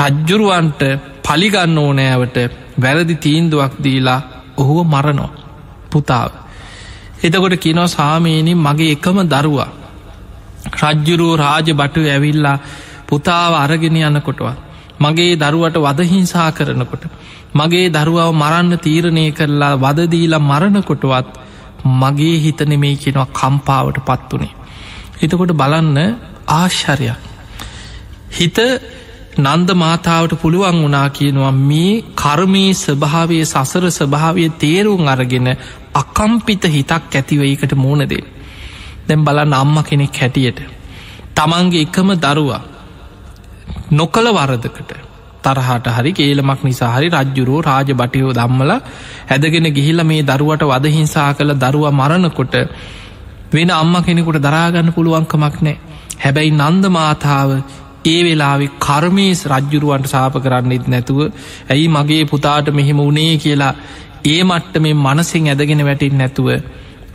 රජ්ජුරුවන්ට පලිගන්න ඕනෑවට වැරදි තීන්දුවක් දීලා ඔහුව මරණෝ පුතාව. එතකොට කිනෝ සාමීනි මගේ එකම දරුවා. රජ්ජුරුව රාජ බටු ඇවිල්ලා පුතාව අරගෙන යනකොටවා. මගේ දරුවට වදහිංසා කරනකොට. මගේ දරුවාව මරන්න තීරණය කරලා වදදීලා මරණකොටවත් මගේ හිතනෙමේ කෙනවා කම්පාවට පත්වනේ. එතකොට බලන්න ආශ්චරයක්. හිත නන්ද මාතාවට පුළුවන් වනා කියනවා මේ කර්මී ස්වභාවය සසර ස්වභාවය තේරුම් අරගෙන අකම්පිත හිතක් ඇතිවයිකට මූුණදේ. දැම් බලන්න අම්ම කෙනෙක් හැටියට. තමන්ගේ එකම දරුවා නොකළ වරදකට තරහට හරි කේලමක් නිසා හරි රජ්ජුරෝ රාජ බටයෝ දම්මල ඇදගෙන ගිහිල්ල මේ දරුවට වදහිංසා කළ දරුව මරණකොට වෙන අම්ම කෙනෙකුට දරාගන්න පුළුවන්කමක් නෑ හැබැයි නන්ද මාතාව ඒ වෙලාවෙ කර්මේස් රජ්ජුරුවන්ට සාප කරන්නෙත් නැතුව ඇයි මගේ පුතාට මෙහෙම උනේ කියලා ඒ මට්ට මේ මනසිෙන් ඇදගෙන වැටින් නැතුව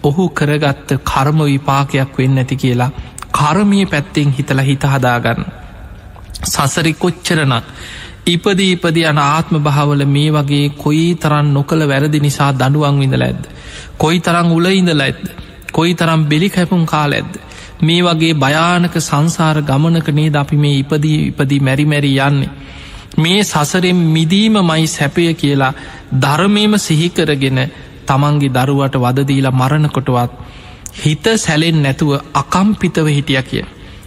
ඔහු කරගත්ත කර්ම විපාකයක් වෙන්න ඇති කියලා කර්මය පැත්තෙන් හිතල හිත හදාගන්න සසරි කොච්චරනක් ඉපදී ඉපද යන ආත්ම භාවල මේ වගේ කොයි තරන් නොකළ වැරදි නිසා දඩුවන් විඳල ඇද. කොයි තරං උල ඉඳල ඇද. කොයි තරම් බෙලි කැපුම් කාල ඇද. මේ වගේ භයානක සංසාර ගමනක නේද අපි මේ ඉපදී ඉපදී මැරිමැරි යන්නේ. මේ සසරෙන් මිදීම මයි සැපය කියලා ධර්මයම සිහිකරගෙන තමන්ගේ දරුවට වදදීලා මරණකොටවත් හිත සැලෙන් නැතුව අකම්පිතව හිටිය කිය.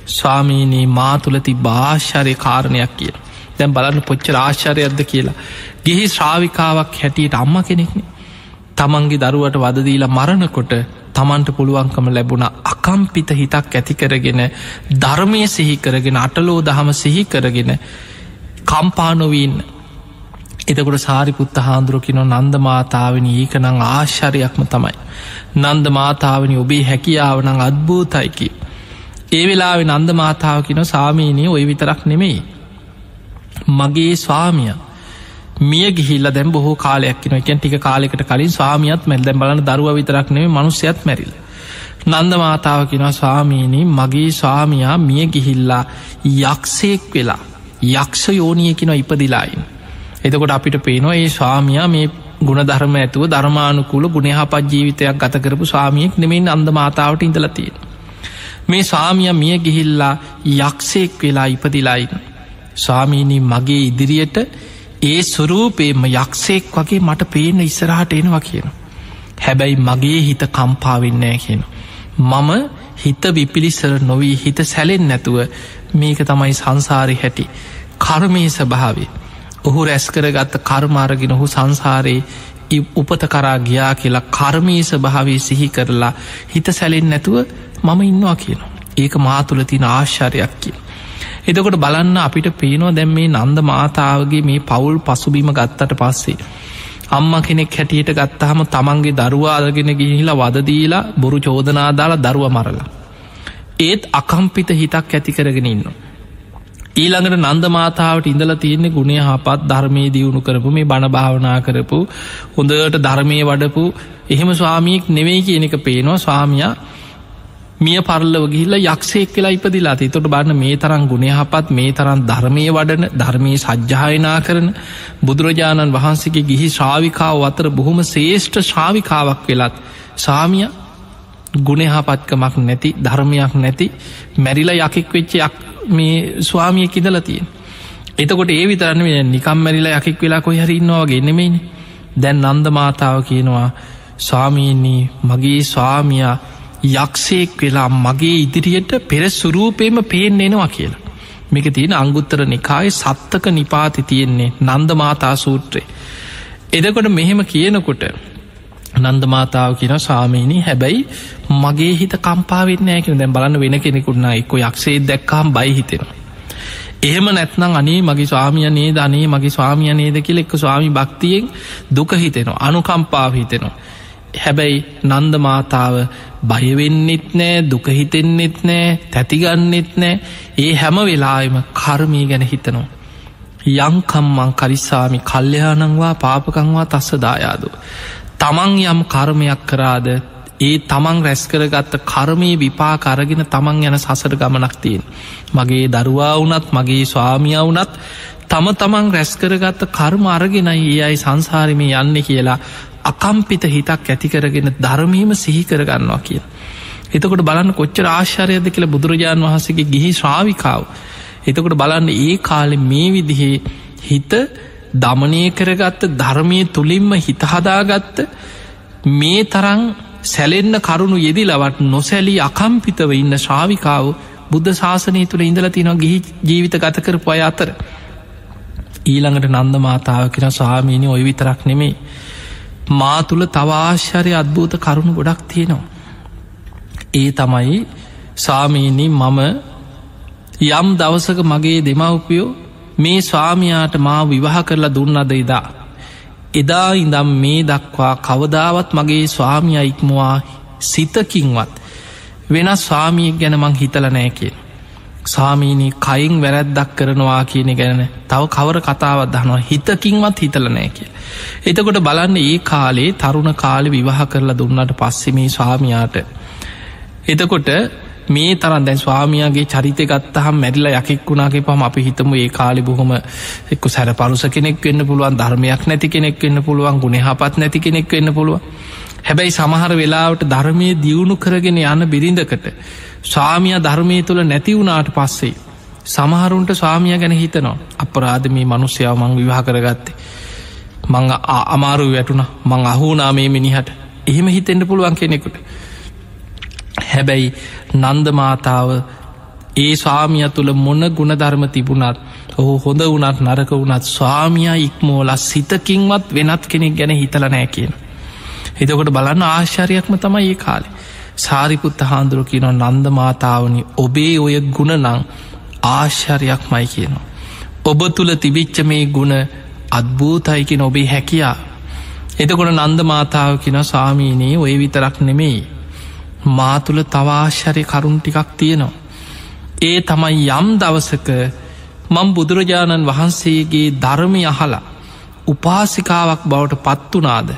ස්වාමීනී මා තුළති භාෂාරය කාරණයක් කිය. දැම් බලන්න පොච්ච ආශ්චරයක්ද කියලා. ගිහි ශ්‍රාවිකාවක් හැටියට අම්ම කෙනෙක්න. තමන්ගේ දරුවට වදදීලා මරණකොට තමන්ට පුළුවන්කම ලැබුණ අකම්පිත හිතක් ඇතිකරගෙන ධර්මය සිහිකරගෙන අටලෝ දහම සිහිකරගෙන කම්පානොවීන්න එතකොට සාරිපුත්ත හාන්දුරකින නන්ද මාතාවනි ඒකනං ආශ්චරයක්ම තමයි. නන්ද මාතාවනි ඔබේ හැකියාවනං අත්භූතයිකි. ඒ වෙලාවෙ නන්ද මාතාවකින සාමීනය ඔය විතරක් නෙමෙයි. මගේ ස්වාමිය මිය ගිහිල්ල දැම් බොහෝ කාලයක්න එකැන් ටික කාලෙකට කලින් ස්වාමියත් මැල් දැම් බලන දරුව විතරක් නෙේ මනුස්්‍යයත් මැරිල. නන්ද මාතාවකිෙන ස්වාමීනී මගේ ස්වාමයා මිය ගිහිල්ලා යක්ෂයෙක් වෙලා යක්ෂ යෝනියකින ඉපදිලායින්. එතකොට අපිට පේනවා ඒ ස්වාමයා මේ ගුණධර්ම ඇතුව ධර්මානුකූල ගුණහපත් ජීවිතයක් ගත කරපු ස්වාමියෙක් නෙමෙන් අන්ද මාතාවට ඉඳලතියෙන. මේ ස්වාමිය මිය ගිහිල්ලා යක්ෂයෙක් වෙලා ඉපදිලායින. ස්වාමීණී මගේ ඉදිරියට ඒ සුරූපේම යක්ෂයෙක් වගේ මට පේන ඉස්සරහට එනවා කියන. හැබැයි මගේ හිත කම්පාවෙන්නෑ කියන. මම හිත විපිලිසර නොවී හිත සැලෙන් නැතුව මේක තමයි සංසාරි හැටි කර්මය ස්භාවේ. ඔහු රැස්කර ගත්ත කර්මාරගෙන ඔහු සංසාරයේ උපත කරා ගියා කියලා කර්මී ස්භාවේ සිහි කරලා හිත සැලෙන් නැතුව මම ඉන්නවා කියනවා. ඒක මාතුල තින ආශ්චරයක් කිය. එතකොට බලන්න අපිට පේනවා දැම් මේ නන්ද මාතාවගේ මේ පවුල් පසුබීම ගත්තට පස්සේ. අම්ම කෙනෙක් හැටියට ගත්තහම තමන්ගේ දරුවාදගෙන ගිහිලා වදදීලා බොරු චෝදනාදාලා දරුව මරලා. ඒත් අකම්පිත හිතක් ඇති කරගෙන ඉන්නවා. ඊළඟට නන්ද මාතාවට ඉඳල තියෙන්නේ ගුණේ හපත් ධර්මය දියුණු කරපු මේ බණ භාවනා කරපු හොඳට ධර්මය වඩපු එහෙම ස්වාමියෙක් නෙවෙයි කියන එක පේනවා ස්වාමියයා මිය පරල්ලව ගිහිල්ල යක්ෂයෙක් කියලා ඉපදිලා තොට බන්න මේ තරම් ගුණයහපත් මේ තරම් ධර්මය වඩන ධර්මය සජ්්‍යායනා කරන බුදුරජාණන් වහන්සේගේ ගිහි ශ්‍රාවිකාව අතර බොහොම ශේෂ්ඨ ශ්‍රාවිකාවක් වෙලත් සාමිය ගුණහපත්කමක් නැති ධර්මයක් නැති මැරිලා යකෙක් වෙච්චයක් මේ ස්වාමිය කිදල තියෙන්. එතකොට ඒ විතරන්න නිකම් මැරිලා යකෙක් වෙලා කොයි හරින්නවාගේ නෙමෙයිනි. දැන් නන්ද මාතාව කියනවා ස්වාමීන්නේ මගේ ස්වාමියයා යක්ෂයෙක් වෙලා මගේ ඉදිරියට පෙර සුරූපයම පේෙන් එනවා කියලා. මේක තියෙන අංගුත්තර නිකාය සත්තක නිපාති තියෙන්නේ නන්ද මාතා සූත්‍රය. එදකොට මෙහෙම කියනකොට නන්දමාතාව කියන සාමීනී හැබැයි මගේ හිත කම්පාවෙන්න ෑකෙන දැන් බලන්න වෙන කෙනෙකුන්නා එක්ක යක්ෂේ දැක්කාම් බයි හිතෙනවා. එහෙම නැත්නම් අනේ මගේ ස්වාමිය නේ ධනේ මගේ ස්වාමිය නේද කියල එක්ක ස්වාමි භක්තියෙන් දුක හිතෙනවා අනුකම්පාව හිතෙනවා. හැබැයි නන්ද මාතාව බයවෙන්නෙත් නෑ දුකහිතෙන්නෙත් නෑ තැතිගන්නෙත් නෑ ඒ හැම වෙලාම කර්මී ගැන හිතනවා. යංකම්මං කරිස්සාමි කල්්‍යයානංවා පාපකංවා තස්ස දායාදු. තමන් යම් කර්මයක් කරාද ඒ තමන් රැස්කරගත්ත කර්මය විපා කරගෙන තමන් යන සසර ගමනක් තියෙන්. මගේ දරුවා වනත් මගේ ස්වාමිය වනත් තම තමන් රැස්කරගත්ත කර්ම අරගෙනයි ඒ අයි සංසාරමය යන්න කියලා අකම්පිත හිතක් ඇතිකරගෙන ධර්මීම සිහිකරගන්නවා කිය. එතකොට බලන්න කොච්චර ආශ්චරයද කියල බුදුරජාණන් වහසගේ ගිහි ශ්‍රාවිකාව. එතකොට බලන්න ඒ කාලෙ මේ විදිහේ හිත දමනය කරගත්ත ධර්මය තුළින්ම හිතහදාගත්ත මේ තරං සැලෙන්න්න කරුණු යෙදිලවට නොසැලී අකම්පිතව ඉන්න ශ්‍රාවිකාව බුද්ධ ශාසනය තුළ ඉඳල තිනවා ගිහි ජීවිත ගත කරපු අය අතර. ඊළඟට නන්ද මාතාව කියෙන ස්වාමීනි ඔය විතරක් නෙමේ මා තුළ තවාශ්චරය අත්භූත කරුණු ගොඩක් තියෙනවා. ඒ තමයි සාමීනී මම යම් දවසක මගේ දෙමව්පියෝ මේ ස්වාමයාට මා විවාහ කරලා දුන්නද එදා. එදා ඉඳම් මේ දක්වා කවදාවත් මගේ ස්වාමිය ඉක්මවා සිතකින්වත් වෙනස් ස්වාමියෙක් ගැන මං හිතල නෑකෙන්. සාමීනී කයින් වැරැද්දක් කරනවා කියන ගැන තව කවර කතාවත් දනවා හිතකින්වත් හිතල නෑ කිය. එතකොට බලන්න ඒ කාලේ තරුණ කාලෙ විවාහ කරලා දුන්නට පස්සෙමේ ස්වාමයාට. එතකොට මේ තරන් දැන් ස්වාමියගේ චරිත ගත්තහම් මැරිලා යකෙක් වුණාගේ පම අපි හිතම ඒ කාලි බොහොම එක්ක සැර පරුස කෙනෙක් වෙන්න පුළුවන් ධර්මයක් නැති කෙනෙක් වෙන්න පුළුවන් ගුණහපත් නැති කෙනෙක් වෙන්න පුළුව හැබැයි සමහර වෙලාවට ධර්මය දියුණු කරගෙන යන බිරිඳකට ස්වාමිය ධර්මය තුළ නැතිවුණාට පස්සේ සමහරුන්ට ස්වාමිය ගැන හිතනවා අපරාධ මේ මනුස්්‍යාව මං විවාහ කරගත්තේ. මං අමාරු වැටුණ. මං අහුනා මේ මිනිහට. එහෙම හිතෙන්ට පුළුවන් කෙනෙකුට. හැබැයි නන්දමාතාව ඒ ස්වාමිය තුළ මොන ගුණධර්ම තිබුණත් ඔහු හොඳ වනත් නරක වුණත් ස්වාමිය ඉක්මෝල සිතකින්වත් වෙනත් කෙනෙක් ගැන හිතල නෑ කියන. එතකොට බලන්න ආශ්චරයක්ම තමයි ඒ කාලේ. සාරිපුත්ත හාන්දුරු කියනො නන්දමාතාවනි ඔබේ ඔය ගුණ නං ආශ්චරයක් මයි කියනවා. ඔබ තුළ තිබිච්ච මේ ගුණ අත්භූතයිකෙන ඔබේ හැකියා. එතකොට නන්ද මාතාව කියෙන සාමීනයේ ඔය විතරක් නෙමෙයි. මා තුළ තවාශ්චරය කරුන් ටිකක් තියෙනවා. ඒ තමයි යම් දවසක මං බුදුරජාණන් වහන්සේගේ ධර්මය අහලා උපාසිකාවක් බවට පත්වනාද.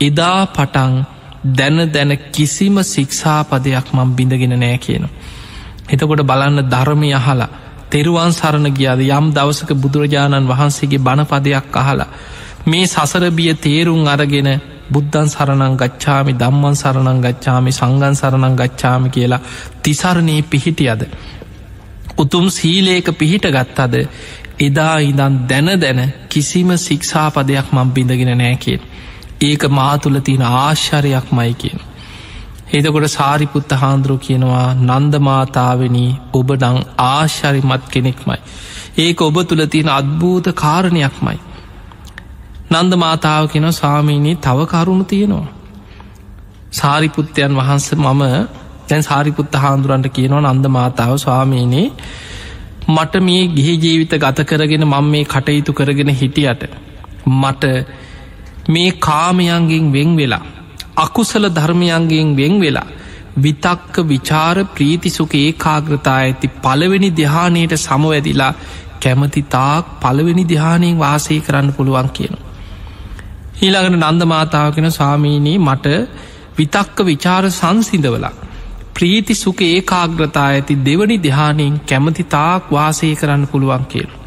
එදා පටන් දැන දැන කිසිම සික්ෂාපදයක් මං බිඳගෙන නෑ කියන. එතකොට බලන්න ධර්මය අහලා තෙරුවන් සරණ ගියාද යම් දවසක බුදුරජාණන් වහන්සේගේ බණපදයක් අහලා මේ සසරබිය තේරුම් අරගෙන බුද්ධන් සරණං ගච්ඡාමි දම්මන් සරණං ගච්ඡාමි සංගන් සරණං ගච්ඡාමි කියලා තිසරණයේ පිහිටියද. උතුම් සීලේක පිහිට ගත්තද එදා ඉදන් දැන දැන කිසිම සික්ෂාපදයක් මං බිඳගෙන නෑකෙන්. ඒක මාතුල තියෙන ආශ්චරයක් මයි කියෙන්. එතකොට සාරිපුත්ත හාන්දුරු කියනවා නන්දමාතාවනී ඔබ නං ආශ්චරිමත් කෙනෙක්මයි. ඒක ඔබ තුළ තියෙන අත්භූත කාරණයක්මයි. නන්ද මාතාව කෙන ස්වාමීනී තව කරුණු තියෙනවා. සාරිපුත්තයන් වහන්ස මම දැන් සාරිපුත්ත හාන්දුරන්ට කියනවා නන්ද මාතාව ස්වාමීනී මට මේ ගිහි ජීවිත ගත කරගෙන මං මේ කටයුතු කරගෙන හිටියට මට මේ කාමයන්ගෙන් වෙන් වෙලා අකුසල ධර්මයන්ගෙන් වෙන් වෙලා විතක්ක විචාර ප්‍රීතිසුක ඒකාග්‍රතා ඇති පළවෙනි දිහානයට සමවැදිලා කැමති තාක් පළවෙනි දිහානයෙන් වාසය කරන්න පුළුවන් කියනවා. ඊළඟට නන්ද මාතාවකෙන ස්වාමීනී මට විතක්ක විචාර සංසිඳවලා ප්‍රීති සුක ඒකාග්‍රතා ඇති දෙවනි දෙහානයෙන් කැමති තාක් වාසය කරන්න පුළුවන් කියලු.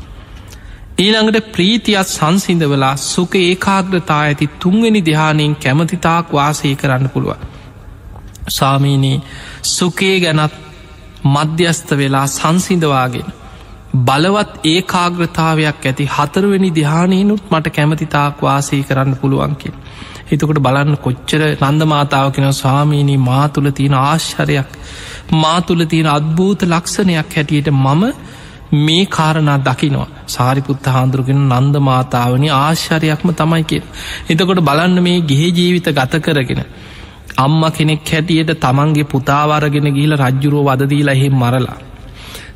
ඊළඟට ප්‍රීතියත් සංසිඳවලා සුක ඒකාග්‍රතා ඇති තුන්වෙනි දෙහානයෙන් කැමතිතාක් වාසය කරන්න පුළුවන්. සාමීනී සුකේ ගැනත් මධ්‍යස්ත වෙලා සංසිඳවාගෙන බලවත් ඒකාග්‍රතාවයක් ඇති හතරවෙනි දිහානයනුත් මට කැමතිතාක් වාසය කරන්න පුළුවන්කින්. එතකොට බලන්න කොච්චර නන්ද මාතාව කෙන ස්වාමීණී මා තුළ තියෙන ආශ්චරයක් මා තුළ තියෙන අත්භූත ලක්ෂණයක් හැටියට මම මේ කාරණා දකිනවා සාරිපුත්ත හාන්දුරගෙන නන්ද මාතාවනි ආශ්චරයක්ම තමයි කිය. එතකොට බලන්න මේ ගිහි ජීවිත ගත කරගෙන. අම්ම කෙනෙක් හැටියට තමන්ගේ පුතාවරගෙන ගිහිල රජ්ජුරුව වදදීලා එහෙම මරලා.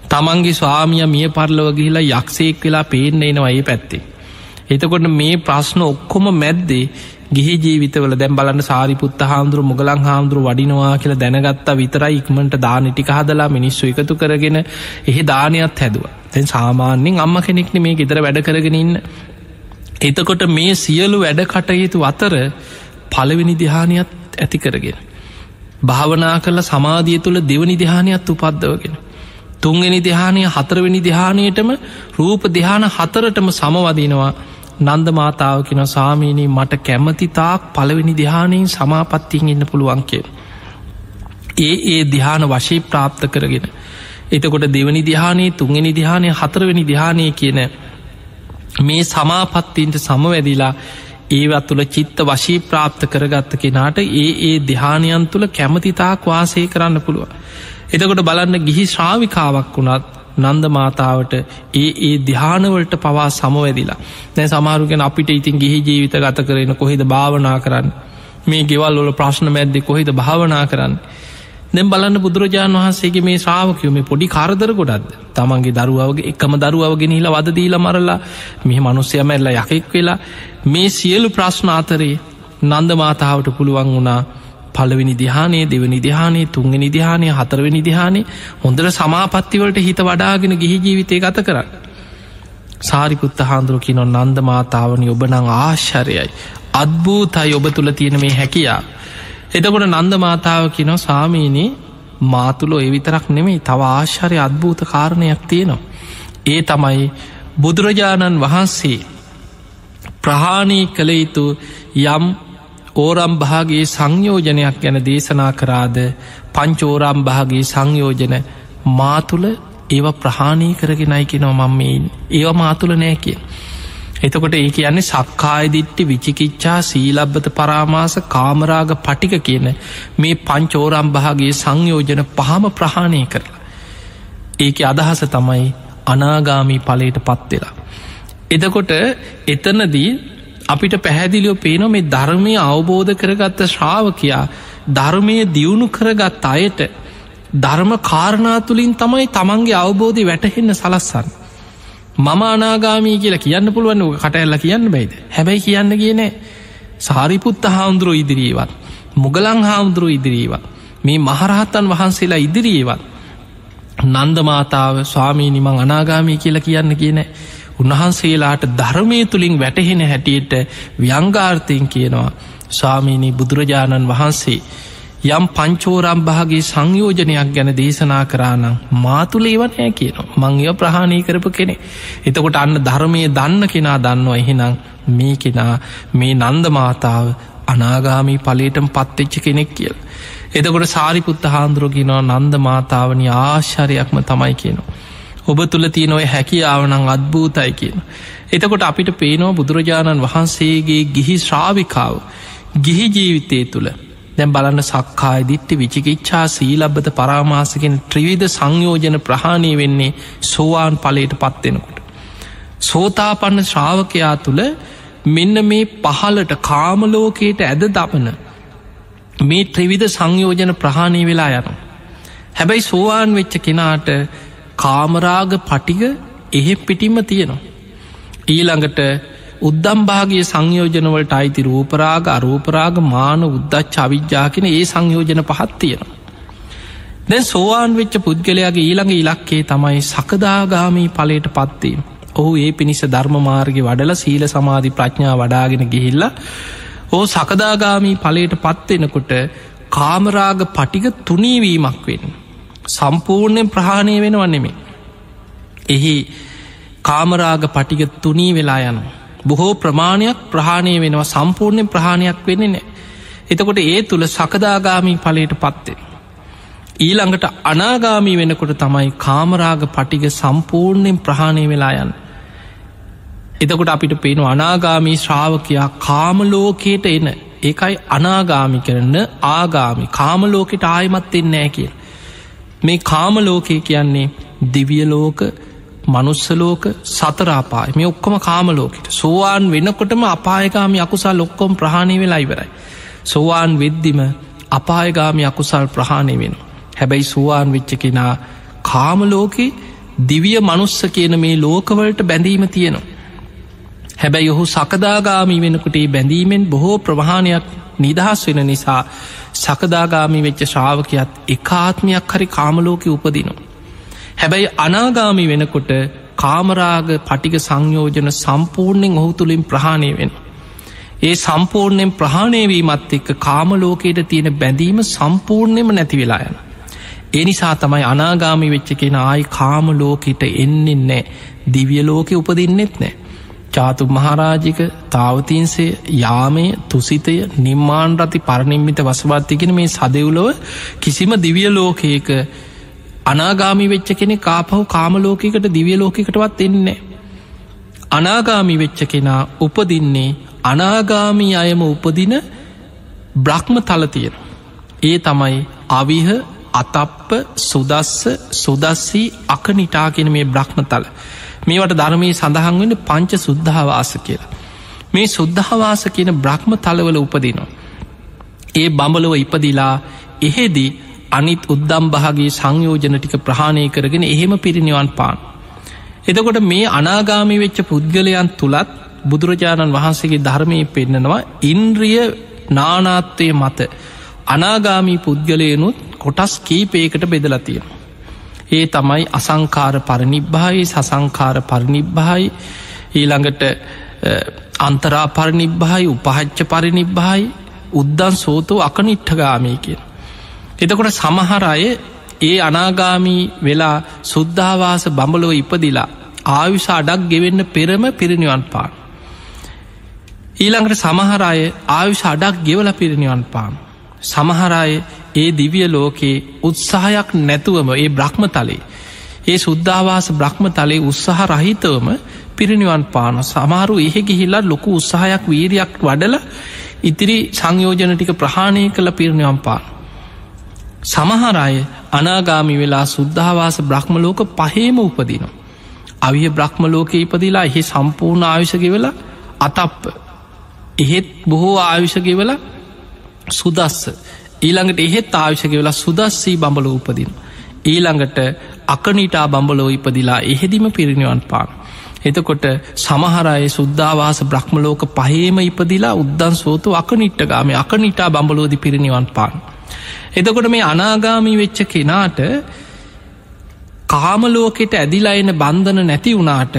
තමන්ගේ ස්වාමිය මිය පරලව ගිහිලා යක්ෂයෙක් වෙලා පේන්න එනවා ඒ පැත්තේ. එතකොට මේ ප්‍රශ්න ඔක්කොම මැද්දේ ගිහි ජීවිතවල දැම් බලන්න සාරිපුත්ත හාමුදුරු මුගලන් හාමුදුරු වඩිනවා කියලා දැනගත්තා විතරයි ඉක්මට දානටික හදලා මිනිස්සු එකතු කරගෙන එහි දානයත් හැදුව තැන් සාමාන්‍යෙන් අම්ම කෙනෙක්න මේ ගෙදර වැඩ කරගෙනන්න එතකොට මේ සියලු වැඩ කටයුතු අතර පළවෙනි දිහානයත් ඇති කරගෙන. භාවනා කරල සමාධිය තුළ දෙවනි දිහානයත් උපද්දවගෙන. තුන්වෙනි දිහානය හතරවෙනි දිහානයටම රූප දිහාන හතරටම සමවදිනවා නන්ද මාතාව කෙන සාමීනී මට කැමති තාක් පළවෙනි දිහානයෙන් සමාපත්තියෙන් ඉන්න පුළුවන් කිය. ඒ ඒ දිහාන වශී ප්‍රාප්ත කරගෙන. එතකොට දෙවනි දිහානයේ තුන්ගනි දිහානය හතරවෙනි දිහානය කියන මේ සමාපත්තින්ට සමවැදිලා ඒවත් තුළ චිත්ත වශී ප්‍රාප්ත කරගත්ත කෙනාට ඒ ඒ දිහානයන් තුළ කැමතිතාක් වාසය කරන්න පුළුව. එතකොට බලන්න ගිහි ශ්‍රාවිකාවක් වුණත් නන්ද මාතාවට ඒ ඒ දිහානවලට පවා සමවැදිලා. දැ සමාරුගෙන අපිට ඉතින් ගිහි ජීවිත ගත කරන කොහෙද භාවනා කරන්න? මේ ගෙවල් ොල ප්‍රශ්න මැද්දෙ කොහෙද භාවනා කරන්න? දැම් බලන්න බුදුරජාණන් වහන්සේගේ මේ ශ්‍රාවකයම පොඩි කාරදර ගොඩක්ද? තමන්ගේ දරුවගේ එකම දරුවගෙන හිලා වදදීල මරලා මෙහ මනුස්්‍යය මැල්ල යකෙක් වෙලා මේ සියලු ප්‍රශ්න අතරේ නන්ද මාතාවට පුළුවන් වුණා පලවෙනි දිහානේ දෙවනි දිහානේ තුන්ගෙන දිහානය හතරවෙනි දිහානේ හොඳර සමාපත්තිවලට හිත වඩාගෙන ගිහි ජීවිතය ගත කරන්න. සාරිපුත්ත හාන්දුරු කිනො නන්ද මාතාවනි ඔබ නං ආශ්චරයයි. අත්භූතයි ඔබ තුළ තියෙන මේ හැකියා. එතකොට නන්ද මාතාව කිනො සාමීනී මාතුලෝ එවිතරක් නෙමෙයි තව ආශ්චරය අත්භූත කාරණයක් තියෙනවා. ඒ තමයි බුදුරජාණන් වහන්සේ ප්‍රහාණී කළ යුතු යම් ඕරම් භාගේ සංයෝජනයක් ගැන දේශනා කරාද පංචෝරම් භාගේ සංයෝජන මාතුල ඒව ප්‍රහාණී කරගෙනයි කෙනව මම්මයින් ඒව මාතුල නෑ කිය. එතකොට ඒ කියන්නේ සක්කායදිට්ටි විචිකිච්චා සීලබ්බත පරාමාස කාමරාග පටික කියන මේ පංචෝරම් භාගේ සංයෝජන පහම ප්‍රහාණය කරලා. ඒක අදහස තමයි අනාගාමී පලට පත්වෙලා. එදකොට එතනදී අපිට පැහැදිලියෝ පේන මේ ධර්මය අවබෝධ කරගත්ත ශ්‍රාවකයා ධර්මය දියුණු කරගත් අයට ධර්ම කාරණා තුළින් තමයි තමන්ගේ අවබෝධය වැටහෙන්න සලස්සන්න. මම අනාගාමී කියලා කියන්න පුළුවන් කටඇල්ල කියන්න බයිද? හැබැයි කියන්න කියනෑ සාරිපුත්ත හාමුදුරුව ඉදිරියේවත් මුගලං හාමුදුරුව ඉදිරියේවත් මේ මහරහත්තන් වහන්සේලා ඉදිරියේවත් නන්දමාතාව ස්වාමීනිමං අනාගාමී කියලා කියන්න කියනෑ උන්වහන්සේලාට ධර්මය තුළින් වැටහෙන හැටියට ව්‍යංගාර්ථයෙන් කියනවා ස්වාමීණී බුදුරජාණන් වහන්සේ යම් පංචෝරම් භාගේ සංයෝජනයක් ගැන දේශනා කරානම් මාතුලේවනෑ කියනවා. මංය ප්‍රහාණය කරපු කෙනෙ එතකොට අන්න ධර්මය දන්න කෙනා දන්නවා. එහෙනම් මේ කෙනා මේ නන්ද මාතාව අනාගාමී පලේටම පත්වෙච්ච කෙනෙක් කියල. එතකොට සාරිපුත්ත හාන්දුරගෙනවා නන්ද මාතාවනි ආශ්චරයක්ම තමයි කියනවා. ඔබ තුළ තියනොය හැකියාවනං අත්භූතයි කියන. එතකොට අපිට පේනෝ බුදුරජාණන් වහන්සේගේ ගිහි ශ්‍රාවිකාව ගිහි ජීවිතය තුළ දැම් බලන්න සක්කාය දිට්ටි විචිකිච්ඡා සීලබ්බත පරාමාසකෙන් ත්‍රිවිධ සංයෝජන ප්‍රහාණය වෙන්නේ සෝවාන් පලයට පත්වෙනකොට. සෝතාපන්න ශ්‍රාවකයා තුළ මෙන්න මේ පහලට කාමලෝකයට ඇද දපන මේ ත්‍රිවිධ සංයෝජන ප්‍රහාණය වෙලා යනු. හැබැයි සෝවාන් වෙච්ච කෙනාට කාමරාග පටික එහෙ පිටිම්ම තියෙනවා. ඊළඟට උද්දම්භාගේ සංයෝජනවලට අයිති රූපරාග අරූපරාග මාන උද්දච් අවිද්‍යා කෙන ඒ සංයෝජන පහත් තියෙනවා. දැන් සෝවාන් වෙච්ච පුද්ගලයාගේ ඊළඟ ඉලක්කේ තමයි සකදාගාමී පලට පත්වීම. ඔහු ඒ පිණිස ධර්ම මාර්ග වඩල සීල සමාධි ප්‍රඥා වඩාගෙන ගිහිල්ල ඕ සකදාගාමී පලට පත්වෙනකොට කාමරාග පටික තුනීවීමක් වෙන්න. සම්පූර්ණයෙන් ප්‍රහාණය වෙනවන්නෙමේ. එහි කාමරාග පටික තුනී වෙලා යන. බොහෝ ප්‍රමාණයක් ප්‍රහාණය වෙනවා සම්පූර්ණයෙන් ප්‍රහාණයක් වෙන්නේ නෑ. එතකොට ඒ තුළ සකදාගාමී පලට පත්වෙන. ඊළඟට අනාගාමී වෙනකොට තමයි කාමරාග පටික සම්පූර්ණයෙන් ප්‍රහාණය වෙලා යන්න. එතකොට අපිට පේන අනාගාමී ශ්‍රාවකයා කාමලෝකයට එන ඒකයි අනාගාමි කරන්න ආගාමි කාමලෝකෙට ආයමත් එන්නෑ කිය. මේ කාමලෝකය කියන්නේ දිවියලෝක මනුස්සලෝක සතරාපාය මේ ඔක්කොම කාමලෝකට සෝවාන් වෙනකොටම අපායගාමි අකුසල් ඔක්කොම් ප්‍රහණය වෙලා ඉවරයි. සෝවාන් වෙද්දිම අපායගාමි අකුසල් ප්‍රහණය වෙන. හැබැයි සෝවාන් වෙච්ච කෙනා කාමලෝකෙ දිවිය මනුස්ස කියන මේ ලෝකවලට බැඳීම තියෙනවා. හැබැයි ඔහු සකදාගාමී වෙනකොටේ බැඳීමෙන් බොහෝ ප්‍රවාහණයක් නිදහස් වෙන නිසා සකදාගාමි වෙච්ච ශ්‍රාවකයත් එකාත්මයක් හරි කාමලෝක උපදිනවා. හැබැයි අනාගාමි වෙනකොට කාමරාග පටික සංයෝජන සම්පූර්ණයෙන් ඔහු තුළින් ප්‍රහාණය වෙන. ඒ සම්පූර්ණයෙන් ප්‍රහාණයවීමත් එක්ක කාමලෝකයට තියෙන බැඳීම සම්පූර්ණයම නැති වෙලා යන. ඒ නිසා තමයි අනාගාමි වෙච්ච කෙන ආයි කාමලෝකට එන්නෙන්නේ දිවියලෝකෙ උපදින්නෙත් නෑ. චාතු මහරාජික තාවතින්සේ යාමය තුසිතය නිර්මාණ රති පරණින්මිත වසවත්තිගෙන මේ සදවුලොව කිසිම දිවිය ලෝකයක අනාගාමි වෙච්ච කෙනෙ කාපහු කාමලෝකකට දිවිය ලෝකකටවත් එන්නේ. අනාගාමි වෙච්ච කෙනා උපදින්නේ අනාගාමී අයම උපදින බ්‍රහ්ම තලතියෙන. ඒ තමයි අවිහ අතප්ප සුදස්ස සුදස්සී අකනිටාගෙන මේ බ්‍රහ්ම තල. මේවට ධර්මී සඳහන් වෙන පංච සුද්ධවාස කියලා. මේ සුද්ධවාස කියන බ්‍රහ්ම තලවල උපදිනවා. ඒ බඹලව ඉපදිලා එහෙදී අනිත් උද්දම් භාගේ සංයෝජන ටික ප්‍රහාණය කරගෙන එහෙම පිරිනිවන් පාන්. එතකොට මේ අනාගාමි වෙච්ච පුද්ගලයන් තුළත් බුදුරජාණන් වහන්සේගේ ධර්මය පෙන්නනවා ඉන්ද්‍රිය නානාත්වය මත අනාගාමී පුද්ගලයනුත් කොටස් කීපයකට බෙදලතියෙන. ඒ තමයි අසංකාර පරනිබ්භායි සසංකාර පරනිබ්භායි ඊළඟට අන්තරා පරනිබ්භායි උපහච්ච පරිනිබ්භායි උද්දන් සෝතෝ අකනිට්ඨගාමී කියෙන්. එතකොට සමහර අය ඒ අනාගාමී වෙලා සුද්ධවාස බඹලෝ ඉපදිලා ආයුෂ අඩක් ගෙවෙන්න පෙරම පිරිනිවන් පාන. ඊළඟට සමහරය ආයුෂ අඩක් ගෙවල පිරිනිවන් පාන. සමහරය ඒ දිවිය ලෝකයේ උත්සාහයක් නැතුවම ඒ බ්‍රහ්ම තලේ ඒ සුද්ධවාස බ්‍රහ්ම තලේ උත්සාහ රහිතවම පිරිනිවන් පාන සමාරු එහෙ ගිහිල්ලා ලොකු උත්සාහයක් වීරයක් වඩල ඉතිරි සංයෝජන ටික ප්‍රහාණය කළ පිරිනිවන් පාන. සමහරය අනාගාමි වෙලා සුද්ධවාස බ්‍රහ්මලෝක පහේම උපදිනවා. අවිය බ්‍රහ්මලෝක ඉපදිලා එහි සම්පූර්ණ ආයුෂගෙවල අතප්ප එහෙත් බොහෝ ආයුෂගෙවල සුදස්ස ඊළඟට එහෙත් ආයුෂගෙවලා සුදස්සී බඹල උපදින. ඊළඟට අකනිටා බඹලෝ ඉපදිලා එහෙදිම පිරිනිවන් පාන. එතකොට සමහරය සුද්ධවාස බ්‍රහ්මලෝක පහේම ඉපදිලා උද්දන් සෝතු අකනිට්ටගාම අකනිටා බඹලෝදි පිරිනිවන් පාන. එතකොට මේ අනාගාමී වෙච්ච කෙනාට කාමලෝකෙට ඇදිලා එන බන්ධන නැති වුණාට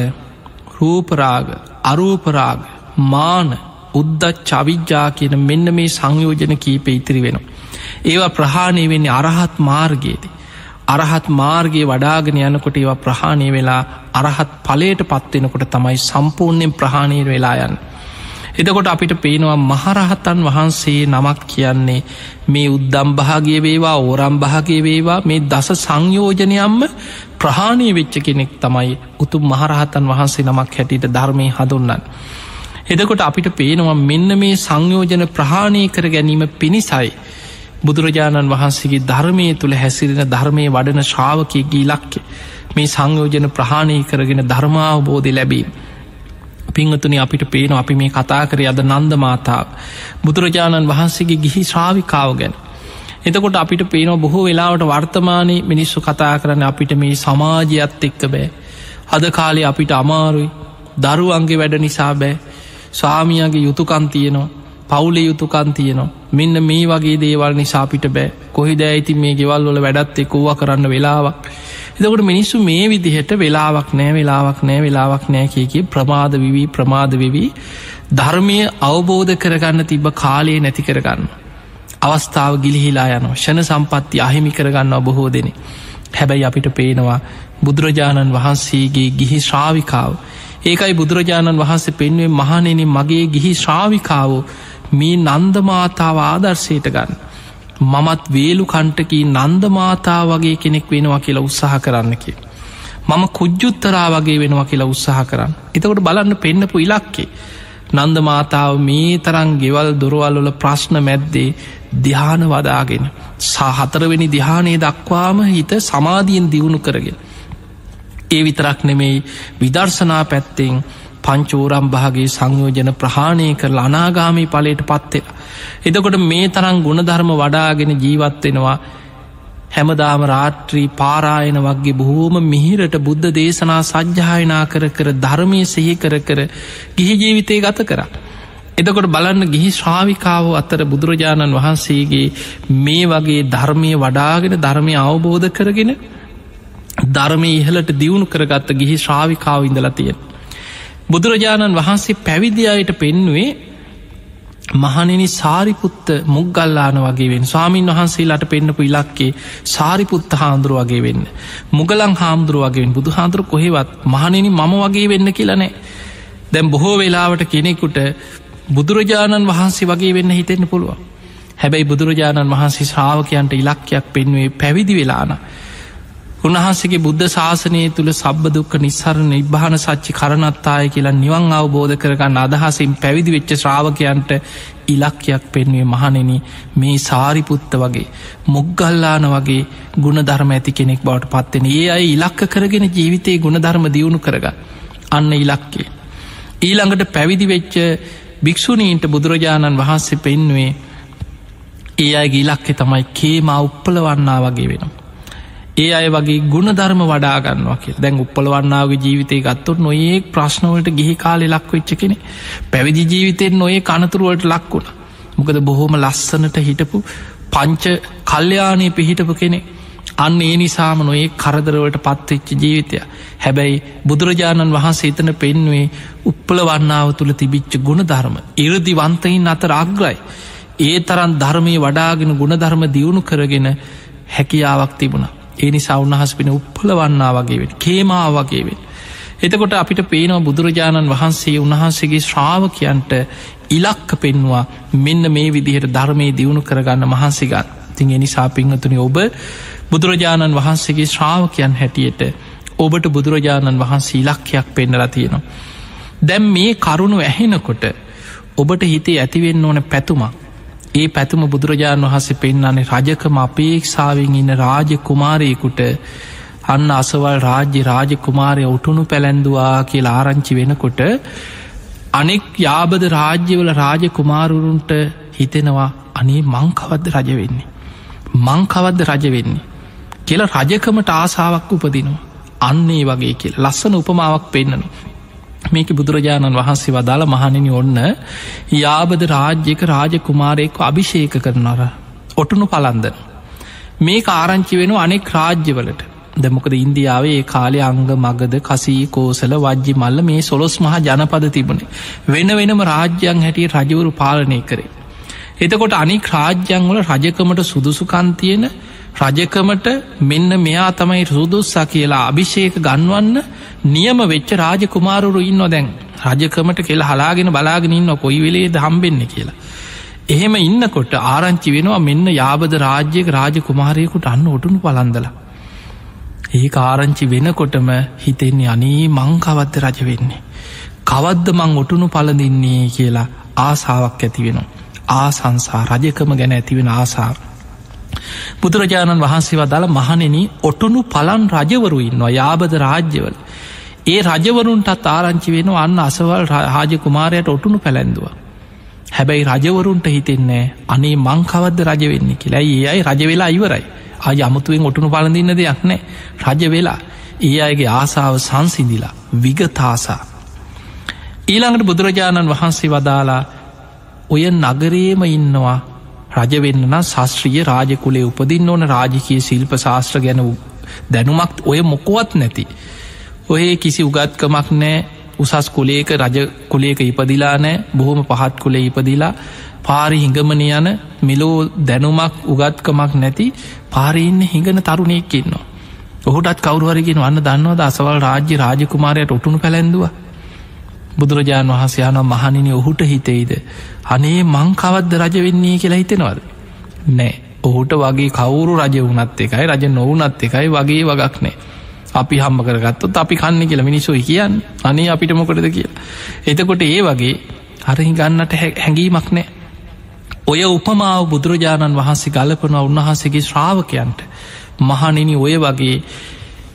රූපරාග අරූපරාග මාන උද්දත් චවිද්‍යා කියන මෙන්න මේ සංයෝජන කීප ඉතිරි වෙනවා. ඒවා ප්‍රහාණය වෙන්නේ අරහත් මාර්ගයේදී. අරහත් මාර්ගයේ වඩාගෙන යනකොට ඒවා ප්‍රහාණය වෙලා අරහත් පලයට පත්වෙනකොට තමයි සම්පූර්ණයෙන් ප්‍රහාණය වෙලා යන්න. එතකොට අපිට පේනවා මහරහතන් වහන්සේ නමක් කියන්නේ මේ උද්දම් භාගිය වේවා ඕරම් භාගය වේවා මේ දස සංයෝජනයම්ම ප්‍රහාණය වෙච්ච කෙනෙක් තමයි උතුම් මහරහතන් වහන්සේ නමක් හැටියට ධර්මය හඳුන්නන්. එදකොට අපිට පේනවා මෙන්න මේ සංයෝජන ප්‍රහාණය කර ගැනීම පිණිසයි. බුදුරජාණන් වහන්සේගේ ධර්මය තුළ හැසිරෙන ධර්මය වඩන ශ්‍රාවකයගේ ඉලක්කෙ මේ සංයෝජන ප්‍රහාණය කරගෙන ධර්මාවබෝධය ලැබීම. පිංහතුනි අපිට පේන අපි මේ කතා කර අද නන්ද මාතාව බුදුරජාණන් වහන්සේගේ ගිහි ශ්‍රාවිකාව ගැන. එතකොට අපිට පේන බොහෝ වෙලාවට වර්තමානය මිනිස්සු කතා කරන්න අපිට මේ සමාජයත් එක්ක බෑ. අද කාලේ අපිට අමාරුයි දරුවන්ගේ වැඩ නිසා බෑ ස්වාමියගේ යුතුකන් තියනවා පවුලේ යුතුකන් තියනවා මෙන්න මේ වගේ දේවල් නිසාපිට බෑ කොහිද ඇයිති මේ ගෙවල් වල වැඩත් එක්කෝව කරන්න වෙලාවක් එතකොට මිනිස්සු මේ විදිහට වෙලාවක් නෑ වෙලාවක් නෑ වෙලාවක් නෑ කියකි ප්‍රමාද විවී ප්‍රමාද වෙවී ධර්මය අවබෝධ කරගන්න තිබ කාලයේ නැති කරගන්න. අවස්ථාව ගිලිහිලා යනවා ෂණ සම්පත්ති අහිමි කරගන්නවා බොහෝ දෙනෙ. හැබැයි අපිට පේනවා බුදුරජාණන් වහන්සේගේ ගිහි ශ්‍රාවිකාව. ඒකයි බුදුරජාණන් වහන්සේ පෙන්වේ මහනෙන මගේ ගිහි ශ්‍රාවිකාවෝ මේ නන්දමාතාව ආදර්ශයට ගන්න. මමත් වේලු කණ්ටකී නන්දමාතා වගේ කෙනෙක් වෙනවා කියලා උත්සාහ කරන්නකි. මම කුජ්ජුත්තරා වගේ වෙනවා කියලා උත්සාහ කරන්න. එතකොට බලන්න පෙන්න්නපු ඉලක්කේ. නන්ද මාතාව මේ තරං ගෙවල් දොරවල්වල ප්‍රශ්න මැද්දේ දිහාන වදාගෙන සහතරවෙනි දිහානයේ දක්වාම හිත සමාධියෙන් දියුණු කරගෙන. ඒ විතරක් නෙමෙයි විදර්ශනා පැත්තෙන් පංචෝරම් භාගේ සංයෝජන ප්‍රහාණය කරලා අනාගාමී පලට පත්වෙන. එතකොට මේ තරම් ගුණධර්ම වඩාගෙන ජීවත්වෙනවා හැමදාම රාත්‍රී පාරායන වගේ බොහෝම මිහිරට බුද්ධ දේශනා සජ්්‍යායනා කර කර ධර්මය සෙහි කර කර ගිහි ජීවිතය ගත කර. එතකොට බලන්න ගිහි ශ්‍රාවිකාව අතර බුදුරජාණන් වහන්සේගේ මේ වගේ ධර්මය වඩාගෙන ධර්මය අවබෝධ කරගෙන ධර්මය ඉහලට දියුණු කරගත්ත ගිහි ශ්‍රාවිකාව ඉඳලා තියෙන. බුදුරජාණන් වහන්සේ පැවිදියායට පෙන්නුවේ මහනෙන සාරිපුත්ත මුගල්ලාන වගේ වෙන් ස්වාමීන් වහන්සේලාට පෙන්න්නපු ඉලක්කේ සාරිපුත්ත හාමුදුරුව වගේ වෙන්න. මුගලං හාමුදුරුව වගේෙන් බුදු හාදුර කොහෙවත් මහනෙන මම වගේ වෙන්න කියලනෑ. දැම් බොහෝ වෙලාවට කෙනෙකුට බුදුරජාණන් වහන්සේ වගේ වෙන්න හිතෙන්න පුළුව. හැබැයි බුදුරජාණන් වහන්සේ ශ්‍රාවකයන්ට ඉලක්කයක් පෙන්වේ පැවිදි වෙලාන. උන්වහන්සේගේ බුද්ධ ශාසනය තුළ සබ්බදුක්ක නිස්සරණ නිබ්භාන සච්චි කරනත්තාය කියලා නිවන් අවබෝධ කරගන්න අදහසින් පැවිදි වෙච්ච ශ්‍රාවකයන්ට ඉලක්කයක් පෙන්වේ මහනෙන මේ සාරිපුත්ත වගේ මුග්ගල්ලාන වගේ ගුණධර්ම ඇති කෙනෙක් බවට පත්වෙන ඒ අයි ඉලක්ක කරගෙන ජීවිතයේ ගුණධර්ම දියුණු කරග අන්න ඉලක්කේ. ඊළඟට පැවිදි වෙච්ච භික්‍ෂුණීන්ට බුදුරජාණන් වහන්සේ පෙන්වේ ඒ අයගේ ඉලක්කෙ තමයි කේමා උප්පලවන්නා වගේ වෙනවා. ඒ අය වගේ ගුණධර්ම වඩාගන්නවා කිය දැන් උප්පලවන්නාවගේ ජීවිතය ගත්තොත් නොඒ ප්‍රශ්නවලට ගිහි කාලෙ ලක් වෙච්ච කෙනෙ පැවිදි ජීවිතයෙන් නොඒ කනතුරුවලට ලක්වුණ මොකද බොහෝම ලස්සනට හිටපු පංච කල්්‍යයානය පිහිටපු කෙනෙ අන්න ඒ නිසාම නොඒ කරදරවලට පත්වෙච්ච ජීවිතය. හැබැයි බුදුරජාණන් වහන්සේ එතන පෙන්වේ උප්පල වන්නාව තුළ තිබිච්ච ගුණධර්ම. ඉරදි වන්තයින් අතර අග්‍රයි. ඒ තරන් ධර්මය වඩාගෙන ගුණධර්ම දියුණු කරගෙන හැකියාවක් තිබුණා. ඒ නිසා උන්හස් පින උප්පල වන්නා වගේවෙන් කේමා වගේවෙන්. එතකොට අපිට පේනවා බුදුරජාණන් වහන්සේ උන්වහන්සේගේ ශ්‍රාවකයන්ට ඉලක්ක පෙන්වා මෙන්න මේ විදිහට ධර්මය දියුණු කරගන්න මහන්සිගත් තින් එනිසා පිංහතුනි ඔබ බුදුරජාණන් වහන්සේගේ ශ්‍රාවකයන් හැටියට ඔබට බුදුරජාණන් වහන්සේ ඉලක්කයක් පෙන්නලා තියෙනවා. දැම් මේ කරුණු ඇහෙනකොට ඔබට හිතේ ඇතිවෙන්න ඕන පැතුමක් ඒ පැතුම බුදුරජාණන් වහසේ පෙන්න්නන්නේ රජකම අපේක්ෂාවෙන් ඉන්න රාජ කුමාරයෙකුට අන්න අසවල් රාජ්‍ය රාජ කුමාරය උටුණු පැළැන්දවා කියලා ආරංචි වෙනකොට අනෙක් යාබද රාජ්‍යවල රාජ කුමාරුරුන්ට හිතෙනවා අනේ මංකවද්ද රජ වෙන්නේ. මංකවද්ද රජ වෙන්නේ. කියල රජකමට ආසාාවක් උපදිනවා. අන්නේ වගේ කියල ලස්සන උපමාවක් පෙන්න්නනවා. මේක බුදුරජාණන් වහන්සේ වදාළ මහනිනි ඔන්න යාබද රාජ්‍යක රාජකුමාරයෙක්ව අභිෂේක කරනර ඔටුනු පලන්දන. මේ ආරංචි වෙන අනෙක් රාජ්‍යවලට දැමොකද ඉන්දියාවේ ඒ කාලේ අංග මගද කසී කෝසල වජ්ජි මල්ල මේ සොලොස් මහ ජනපද තිබුණේ වෙන වෙනම රාජ්‍යයන් හැටිය රජවරු පාලනය කරේ. එතකොට අනික් රාජ්‍යංවල රජකමට සුදුසුකන්තියෙන රජකමට මෙන්න මෙයා තමයි සුදුස්සා කියලා අභිෂේක ගන්වන්න නියම වෙච්ච රාජ කුමාරුරු ඉන්න දැන් රජකමට කෙල් හලාගෙන බලාගෙන ඉන්න කොයි වෙලේ දහම්බෙන්න කියලා. එහෙම ඉන්නකොට ආරංචි වෙනවා මෙන්න යාබද රාජ්‍යක රාජ කුමාරයකුට අන්න ඔටුනු පලන්දලා. ඒ ආරංචි වෙනකොටම හිතෙන්නේ අනේ මංකවත්ද රජ වෙන්නේ. කවද්ද මං ඔටුනු පලඳින්නේ කියලා ආසාාවක් ඇති වෙනවා. ආසංසා රජකම ගැන ඇතිවෙන ආසාාව. බුදුරජාණන් වහන්සේ වදාළ මහනෙන ඔටුනු පලන් රජවරු ඉන්නවා යාබද රාජ්‍යවල. ඒ රජවරුන්ටත් ආරංචි වෙන අන්න අසවල් රාජ කුමාරයට ඔටුනු පැළැන්දුව. හැබැයි රජවරුන්ට හිතෙන්නේ අනේ මංකවද්ද රජ වෙන්න කියලා ඒ අයි රජ වෙලා ඉවරයි ආය අමුතුවෙන් ඔටුනු පලඳන්න දෙයක් නෑ රජ වෙලා ඒ අයගේ ආසාාව සංසිදිලා විගතාසා. ඊළඟට බුදුරජාණන් වහන්සේ වදාලා ඔය නගරේම ඉන්නවා රජවෙන්න ශස්ත්‍රිය රාජකුලේ උපදින්න ඕන රාජිකය ශිල්ප ශාස්ත්‍ර ගැන දැනුමක් ඔය මොකොවත් නැති. ඔය කිසි උගත්කමක් නෑ උසස් කුලේක රජ කුලේක ඉපදිලා නෑ බොහොම පහත් කුලේ ඉපදිලා පාරි හිඟමන යන මෙලෝ දැනුමක් උගත්කමක් නැති පාරඉන්න හිඟන තරුණයෙක් ඉන්නවා. ඔහුටත් කවරුවරගෙන වන්න දන්නවද අසවල් රාජ්‍ය රාජකුමාරයට ඔටුනු පැළැඳුව බුදුරජාණන් වහසයානම් මහනිනි ඔහුට හිතෙයිද? අනේ මංකවද්ද රජ වෙන්නේ කියලා හිතෙනවද? නෑ ඔහුට වගේ කවුරු රජ වනත් එකයි රජ නොවනත් එකයි වගේ වගක් නෑ. අපි හම්ම කරගත්තොත් අපි කන්න කියල මිනිස්සුයි කියන්න. අනේ අපිට මොකටද කියලා? එතකොට ඒ වගේ හරහි ගන්නට හැඟීමක් නෑ. ඔය උපමාව බුදුරජාණන් වහන්සේ ගලපන උන්වහන්සේගේ ශ්‍රාවකයන්ට. මහනිනි ඔය වගේ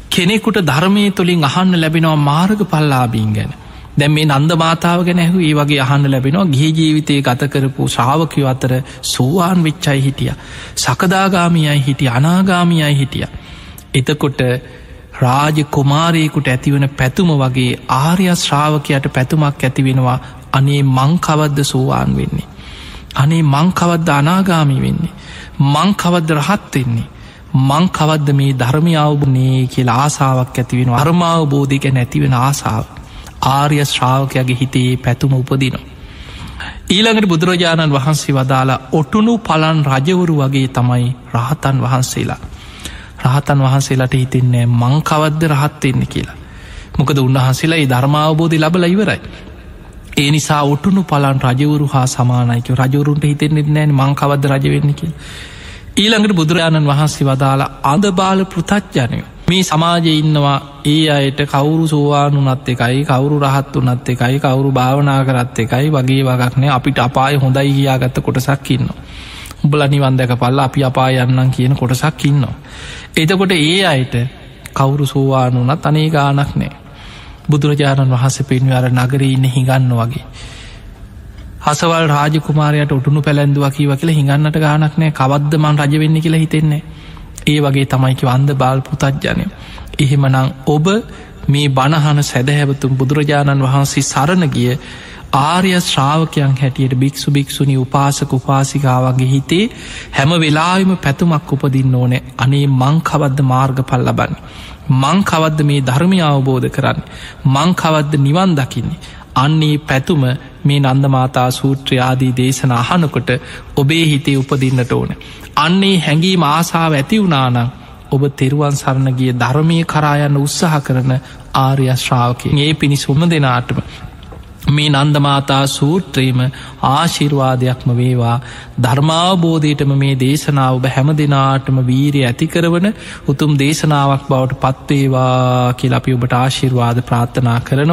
කෙනෙකුට ධර්මය තුළින් අහන්න ලැබෙනවා මාර්ග පල්ලාබීන් ගැන. දැම් මේ නන්ද මාතාව ගැන ඇහු ඒ වගේ අහන්න ලැබෙනවා. ගිහි ජීවිතය ගත කරපු ශ්‍රාවකයෝ අතර සෝවාන් වෙච්චයි හිටිය. සකදාගාමියයි හිටිය. අනාගාමියයි හිටිය. එතකොට රාජ කුමාරයෙකුට ඇතිවන පැතුම වගේ ආර්ය ශ්‍රාවකයට පැතුමක් ඇති වෙනවා. අනේ මංකවද්ද සෝවාන් වෙන්නේ? අනේ මංකවද්ද අනාගාමි වෙන්නේ? මංකවද්ද රහත් වෙන්නේ? මංකවද්ද මේ ධර්මය අවබනේ කියලා ආසාාවක් ඇතිවෙන අර්මාවබෝධික නැතිවෙන ආසාාව. ආර්ය ශ්‍රාවකයාගේ හිතේ පැතුම උපදිනවා. ඊළඟට බුදුරජාණන් වහන්සේ වදාලා ඔටුනු පලන් රජවරු වගේ තමයි රහතන් වහන්සේලා. රහතන් වහන්සේලාට හිතෙන්නේ මංකවද්ද රහත්වෙන්න කියලා. මොකද උන්වහන්සේලා ධර්මාවබෝධි ලබල ඉවරයි. ඒ නිසා ඔටුනු පලන් රජවරු හා සමානයික රජවරුන්ට හිතෙන්නෙත් නෑන මංකවද රජවෙන්න කිය. ඊළඟට බුදුරජාණන් වහන්සේ වදාලා අද බාල පෘතච්ජනය මේ සමාජය ඉන්නවා ඒ අයට කවුරු සෝවාන් වනත් එකයි කවුරු රහත් වනත් එකයි කවුරු භාවනා කරත් එකයි වගේ වගක්නය අපිට අපාය හොඳයි කියාගත්ත කොටසක් ඉන්න. උඹල නිවන්දක පල්ල අපි අපා යන්නම් කියන කොටසක් ඉන්නවා. එතකොට ඒ අයට කවුරු සෝවාන් වනත් අනේ ගානක් නෑ. බුදුරජාණන් වහස පෙන්වර නගර ඉන්න හිගන්න වගේ. හසවල් රාජකුමාරයට උටුණු පැළැන්දුව කිව කියලා හිඟන්නට ගානක් නෑ කවද්දමන් රජවෙන්න කියලා හිතෙන්නේ ඒ වගේ තමයිකි වන්ද බාල් පුතත්ජනය. එහෙමනං ඔබ මේ බණහන සැදහැවතුම් බුදුරජාණන් වහන්සේ සරණ ගිය ආර්ය ශ්‍රාවකයන් හැටියට භික්ෂු භික්ෂුණි උපාසක උපාසිකාවගේ හිතේ හැම වෙලාවිම පැතුමක් උපදින්න ඕනෑ අනේ මංකවද්ද මාර්ග පල් ලබන්න. මංකවද්ද මේ ධර්මය අවබෝධ කරන්න. මංකවද්ද නිවන් දකින්නේ. අන්නේ පැතුම මේ නන්දමාතා සූත්‍රයාදී දේශන අහනකොට ඔබේ හිතේ උපදින්නට ඕන. අන්නේ හැඟීම ආසාාව ඇති වුණානං ඔබ තෙරුවන් සරණ ගිය ධර්මය කරායන්න උත්සාහ කරන ආර්ය ශ්‍රාවකය ඒ පිණිස් හොම දෙනාටම මේ නන්දමාතා සූත්‍රයම ආශිර්වාදයක්ම වේවා. ධර්මාවබෝධයටම මේ දේශනාව ඔබ හැම දෙනාටම වීරය ඇතිකරවන උතුම් දේශනාවක් බවට පත්වේවා කියල අපි ඔබට ආශිර්වාද ප්‍රාර්ථනා කරනවා.